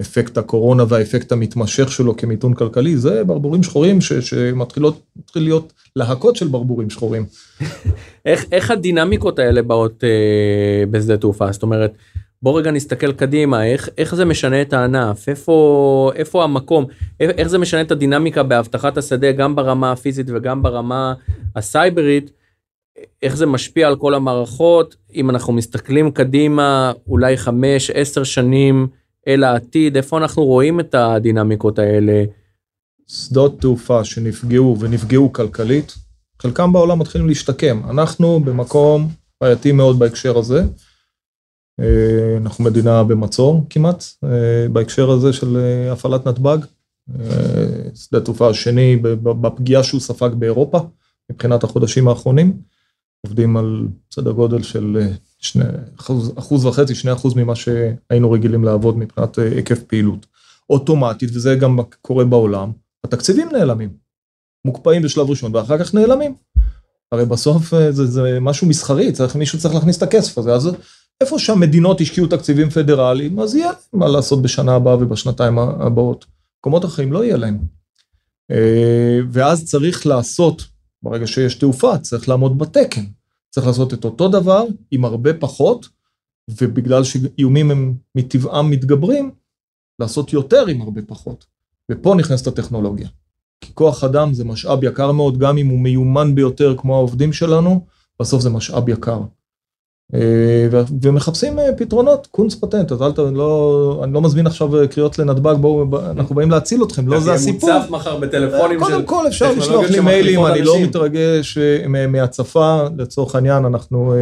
אפקט הקורונה והאפקט המתמשך שלו כמיתון כלכלי, זה ברבורים שחורים שמתחילות מתחיל להיות להקות של ברבורים שחורים. איך, איך הדינמיקות האלה באות אה, בשדה תעופה? זאת אומרת, בוא רגע נסתכל קדימה, איך, איך זה משנה את הענף, איפה, איפה המקום, איך, איך זה משנה את הדינמיקה באבטחת השדה גם ברמה הפיזית וגם ברמה הסייברית, איך זה משפיע על כל המערכות, אם אנחנו מסתכלים קדימה, אולי חמש, עשר שנים, אל העתיד, איפה אנחנו רואים את הדינמיקות האלה? שדות תעופה שנפגעו ונפגעו כלכלית, חלקם בעולם מתחילים להשתקם. אנחנו במקום בעייתי מאוד בהקשר הזה. אה, אנחנו מדינה במצור כמעט, אה, בהקשר הזה של אה, הפעלת נתב"ג. שדה התעופה השני בפגיעה שהוא ספג באירופה, מבחינת החודשים האחרונים. עובדים על סדר גודל של שני, אחוז, אחוז וחצי, שני אחוז ממה שהיינו רגילים לעבוד מבחינת היקף פעילות. אוטומטית, וזה גם קורה בעולם, התקציבים נעלמים. מוקפאים בשלב ראשון ואחר כך נעלמים. הרי בסוף זה, זה משהו מסחרי, צריך, מישהו צריך להכניס את הכסף הזה, אז איפה שהמדינות השקיעו תקציבים פדרליים, אז יהיה מה לעשות בשנה הבאה ובשנתיים הבאות. מקומות אחרים לא יהיה להם. אה, ואז צריך לעשות, ברגע שיש תעופה, צריך לעמוד בתקן. צריך לעשות את אותו דבר עם הרבה פחות, ובגלל שאיומים הם מטבעם מתגברים, לעשות יותר עם הרבה פחות. ופה נכנסת הטכנולוגיה. כי כוח אדם זה משאב יקר מאוד, גם אם הוא מיומן ביותר כמו העובדים שלנו, בסוף זה משאב יקר. אה, ומחפשים אה, פתרונות, קונץ פטנט, אז אל ת... לא, אני לא מזמין עכשיו אה, קריאות לנתב"ג, בואו, אנחנו באים להציל אתכם, לא זה הסיפור. מוצף מחר בטלפונים של... קודם כל אפשר לשלוח לי מיילים, אני לא מתרגש מהצפה, לצורך העניין, אנחנו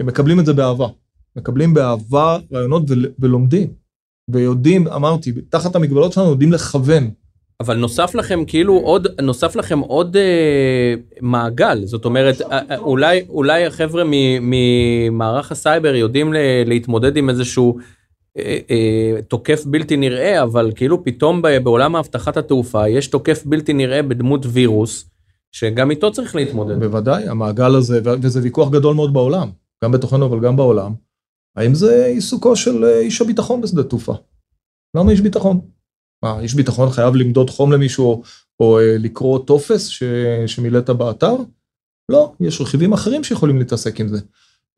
מקבלים את זה באהבה. מקבלים באהבה רעיונות ולומדים. ויודעים, אמרתי, תחת המגבלות שלנו יודעים לכוון. אבל נוסף לכם כאילו עוד נוסף לכם עוד אה, מעגל זאת אומרת אה, אולי אולי החבר'ה מ- ממערך הסייבר יודעים ל- להתמודד עם איזשהו אה, אה, תוקף בלתי נראה אבל כאילו פתאום ב- בעולם האבטחת התעופה יש תוקף בלתי נראה בדמות וירוס שגם איתו צריך להתמודד. בוודאי, המעגל הזה, וזה ויכוח גדול מאוד בעולם, גם בתוכנו אבל גם בעולם, האם זה עיסוקו של אה, איש הביטחון בשדה תעופה? למה איש ביטחון? מה, איש ביטחון חייב למדוד חום למישהו או, או אה, לקרוא טופס ש- שמילאת באתר? לא, יש רכיבים אחרים שיכולים להתעסק עם זה.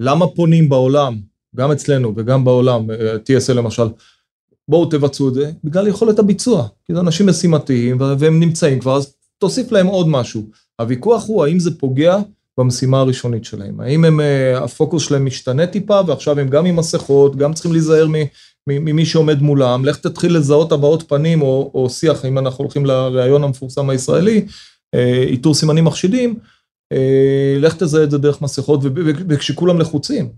למה פונים בעולם, גם אצלנו וגם בעולם, אה, TSL למשל, בואו תבצעו את זה, בגלל יכולת הביצוע. כי זה אנשים משימתיים והם נמצאים כבר, אז תוסיף להם עוד משהו. הוויכוח הוא האם זה פוגע במשימה הראשונית שלהם. האם הם, אה, הפוקוס שלהם משתנה טיפה, ועכשיו הם גם עם מסכות, גם צריכים להיזהר ממי שעומד מולם, לך תתחיל לזהות הבעות פנים או, או שיח, אם אנחנו הולכים לראיון המפורסם הישראלי, אה, איתור סימנים מחשידים, אה, לך תזהה את זה דרך מסכות, וכשכולם לחוצים,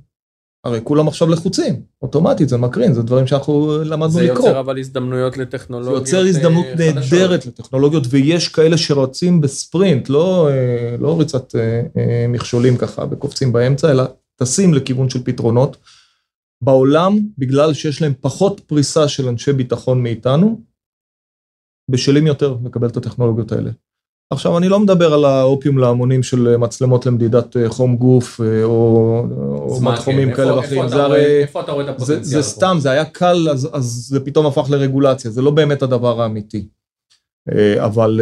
הרי כולם עכשיו לחוצים, אוטומטית, זה מקרין, זה דברים שאנחנו למדנו זה לקרוא. יוצר אבל הזדמנויות זה לטכנולוגיות. יוצר הזדמנות אה, חדשות. נהדרת לטכנולוגיות, ויש כאלה שרצים בספרינט, לא, אה, לא ריצת אה, אה, מכשולים ככה וקופצים באמצע, אלא טסים לכיוון של פתרונות. בעולם, בגלל שיש להם פחות פריסה של אנשי ביטחון מאיתנו, בשלים יותר לקבל את הטכנולוגיות האלה. עכשיו, אני לא מדבר על האופיום להמונים של מצלמות למדידת אה, חום גוף אה, או, או מתחומים כן, כאלה ואחרים. זה הרי... איפה אתה רואה את זה, הפוטנציאל? זה פה? סתם, זה היה קל, אז, אז זה פתאום הפך לרגולציה, זה לא באמת הדבר האמיתי. אה, אבל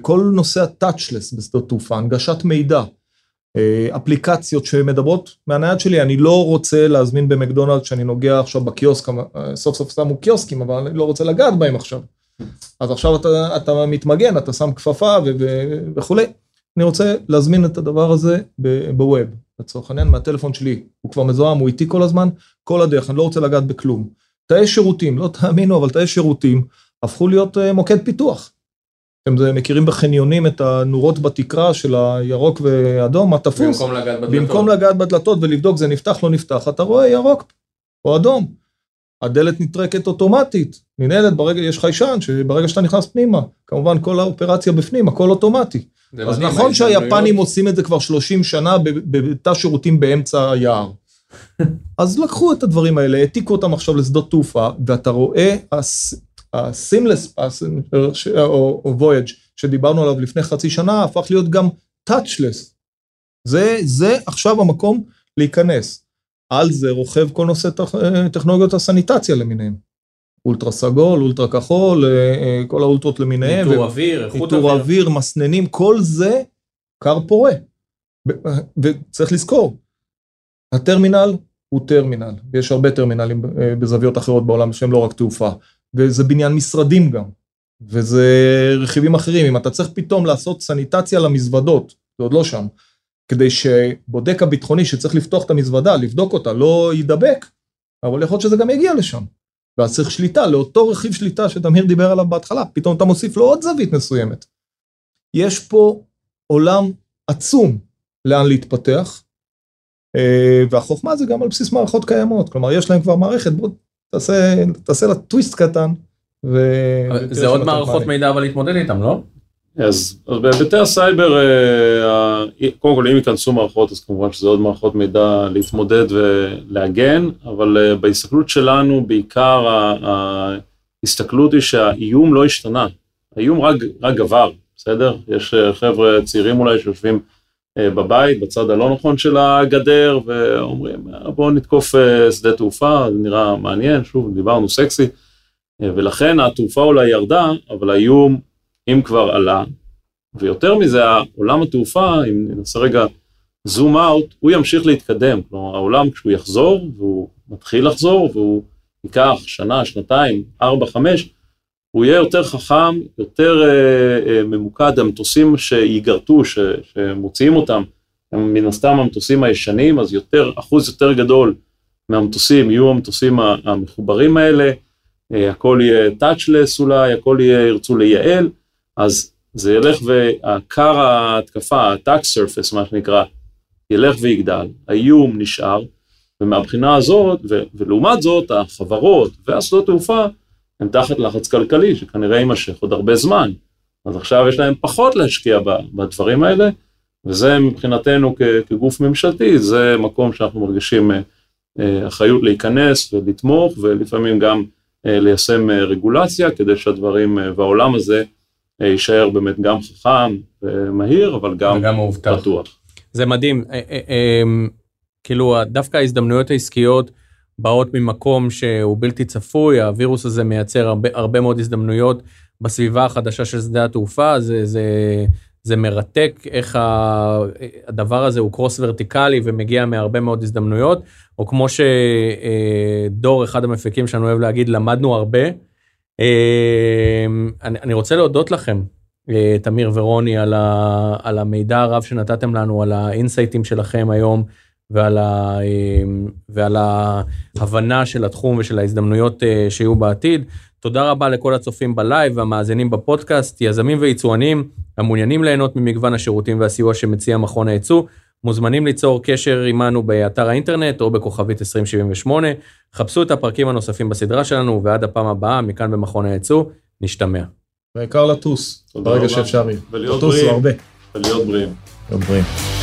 כל נושא ה-touchless בשדות תעופה, הנגשת מידע, אפליקציות שמדברות מהנייד שלי, אני לא רוצה להזמין במקדונלד שאני נוגע עכשיו בקיוסק, אה, סוף סוף שמו קיוסקים, אבל אני לא רוצה לגעת בהם עכשיו. אז עכשיו אתה, אתה מתמגן, אתה שם כפפה ו- ו- וכולי. אני רוצה להזמין את הדבר הזה בווב, לצורך העניין, מהטלפון שלי. הוא כבר מזוהם, הוא איתי כל הזמן, כל הדרך, אני לא רוצה לגעת בכלום. תאי שירותים, לא תאמינו, אבל תאי שירותים הפכו להיות אה, מוקד פיתוח. אתם מכירים בחניונים את הנורות בתקרה של הירוק ואדום, מה תפוס? במקום לגעת בדלתות. במקום לגעת בדלתות ולבדוק זה נפתח, לא נפתח, אתה רואה ירוק או אדום. הדלת נטרקת אוטומטית, ננעלת ברגע, יש חיישן שברגע שאתה נכנס פנימה, כמובן כל האופרציה בפנים, הכל אוטומטי. אז נכון שהיפנים עושים את זה כבר 30 שנה בתא שירותים באמצע היער. אז לקחו את הדברים האלה, העתיקו אותם עכשיו לשדות תעופה, ואתה רואה ה-seamless passenger או voyage שדיברנו עליו לפני חצי שנה, הפך להיות גם touchless. זה, זה עכשיו המקום להיכנס. על זה רוכב כל נושא טכ- טכנולוגיות הסניטציה למיניהם. אולטרה סגול, אולטרה כחול, אה, אה, כל האולטרות למיניהם. ניטור ו- אוויר, איכות איתור אוויר. אוויר, מסננים, כל זה כר פורה. ב- וצריך לזכור, הטרמינל הוא טרמינל, ויש הרבה טרמינלים אה, בזוויות אחרות בעולם שהם לא רק תעופה, וזה בניין משרדים גם, וזה רכיבים אחרים. אם אתה צריך פתאום לעשות סניטציה למזוודות, זה עוד לא שם, כדי שבודק הביטחוני שצריך לפתוח את המזוודה, לבדוק אותה, לא יידבק, אבל יכול להיות שזה גם יגיע לשם. ואז צריך שליטה, לאותו רכיב שליטה שתמיר דיבר עליו בהתחלה, פתאום אתה מוסיף לו עוד זווית מסוימת. יש פה עולם עצום לאן להתפתח, אה, והחוכמה זה גם על בסיס מערכות קיימות, כלומר יש להם כבר מערכת, בוא תעשה, תעשה לה טוויסט קטן. ו... זה עוד מערכות. מידע אבל להתמודד איתם, לא? אז, אז בהיבטי הסייבר, אה, קודם כל אם ייכנסו מערכות, אז כמובן שזה עוד מערכות מידע להתמודד ולהגן, אבל אה, בהסתכלות שלנו, בעיקר ההסתכלות היא שהאיום לא השתנה, האיום רק, רק גבר, בסדר? יש אה, חבר'ה צעירים אולי שיושבים בבית, בצד הלא נכון של הגדר, ואומרים, "אה, בואו נתקוף אה, שדה תעופה, זה נראה מעניין, שוב, דיברנו סקסי, אה, ולכן התעופה אולי ירדה, אבל האיום אם כבר עלה, ויותר מזה, עולם התעופה, אם ננסה רגע זום אאוט, הוא ימשיך להתקדם. כלומר, העולם כשהוא יחזור, והוא מתחיל לחזור, והוא ייקח שנה, שנתיים, ארבע, חמש, הוא יהיה יותר חכם, יותר אה, אה, ממוקד, המטוסים שיגרטו, ש, שמוציאים אותם, הם מן הסתם המטוסים הישנים, אז יותר, אחוז יותר גדול מהמטוסים יהיו המטוסים המחוברים האלה, אה, הכל יהיה touchless אולי, הכל יהיה, ירצו לייעל, אז זה ילך והקר ההתקפה, ה-tax surface מה שנקרא, ילך ויגדל, האיום נשאר, ומהבחינה הזאת, ו- ולעומת זאת החברות והשדות תעופה הם תחת לחץ כלכלי, שכנראה יימשך עוד הרבה זמן. אז עכשיו יש להם פחות להשקיע בדברים האלה, וזה מבחינתנו כגוף ממשלתי, זה מקום שאנחנו מרגישים אחריות להיכנס ולתמוך, ולפעמים גם ליישם רגולציה, כדי שהדברים והעולם הזה יישאר באמת גם חכם ומהיר, אבל גם, וגם פתוח. זה מדהים, כאילו דווקא ההזדמנויות העסקיות באות ממקום שהוא בלתי צפוי, הווירוס הזה מייצר הרבה, הרבה מאוד הזדמנויות בסביבה החדשה של שדה התעופה, זה, זה, זה מרתק איך הדבר הזה הוא קרוס ורטיקלי ומגיע מהרבה מאוד הזדמנויות, או כמו שדור, אחד המפיקים שלנו אוהב להגיד, למדנו הרבה. אני, אני רוצה להודות לכם, תמיר ורוני, על, ה, על המידע הרב שנתתם לנו, על האינסייטים שלכם היום. ועל, ה, ועל ההבנה של התחום ושל ההזדמנויות אה, שיהיו בעתיד. תודה רבה לכל הצופים בלייב והמאזינים בפודקאסט, יזמים ויצואנים המעוניינים ליהנות ממגוון השירותים והסיוע שמציע מכון הייצוא, מוזמנים ליצור קשר עמנו באתר האינטרנט או בכוכבית 2078. חפשו את הפרקים הנוספים בסדרה שלנו, ועד הפעם הבאה, מכאן במכון הייצוא, נשתמע. בעיקר לטוס, ברגע שאפשר יהיה. ולהיות בריאים. ולהיות בריאים. להיות בריאים.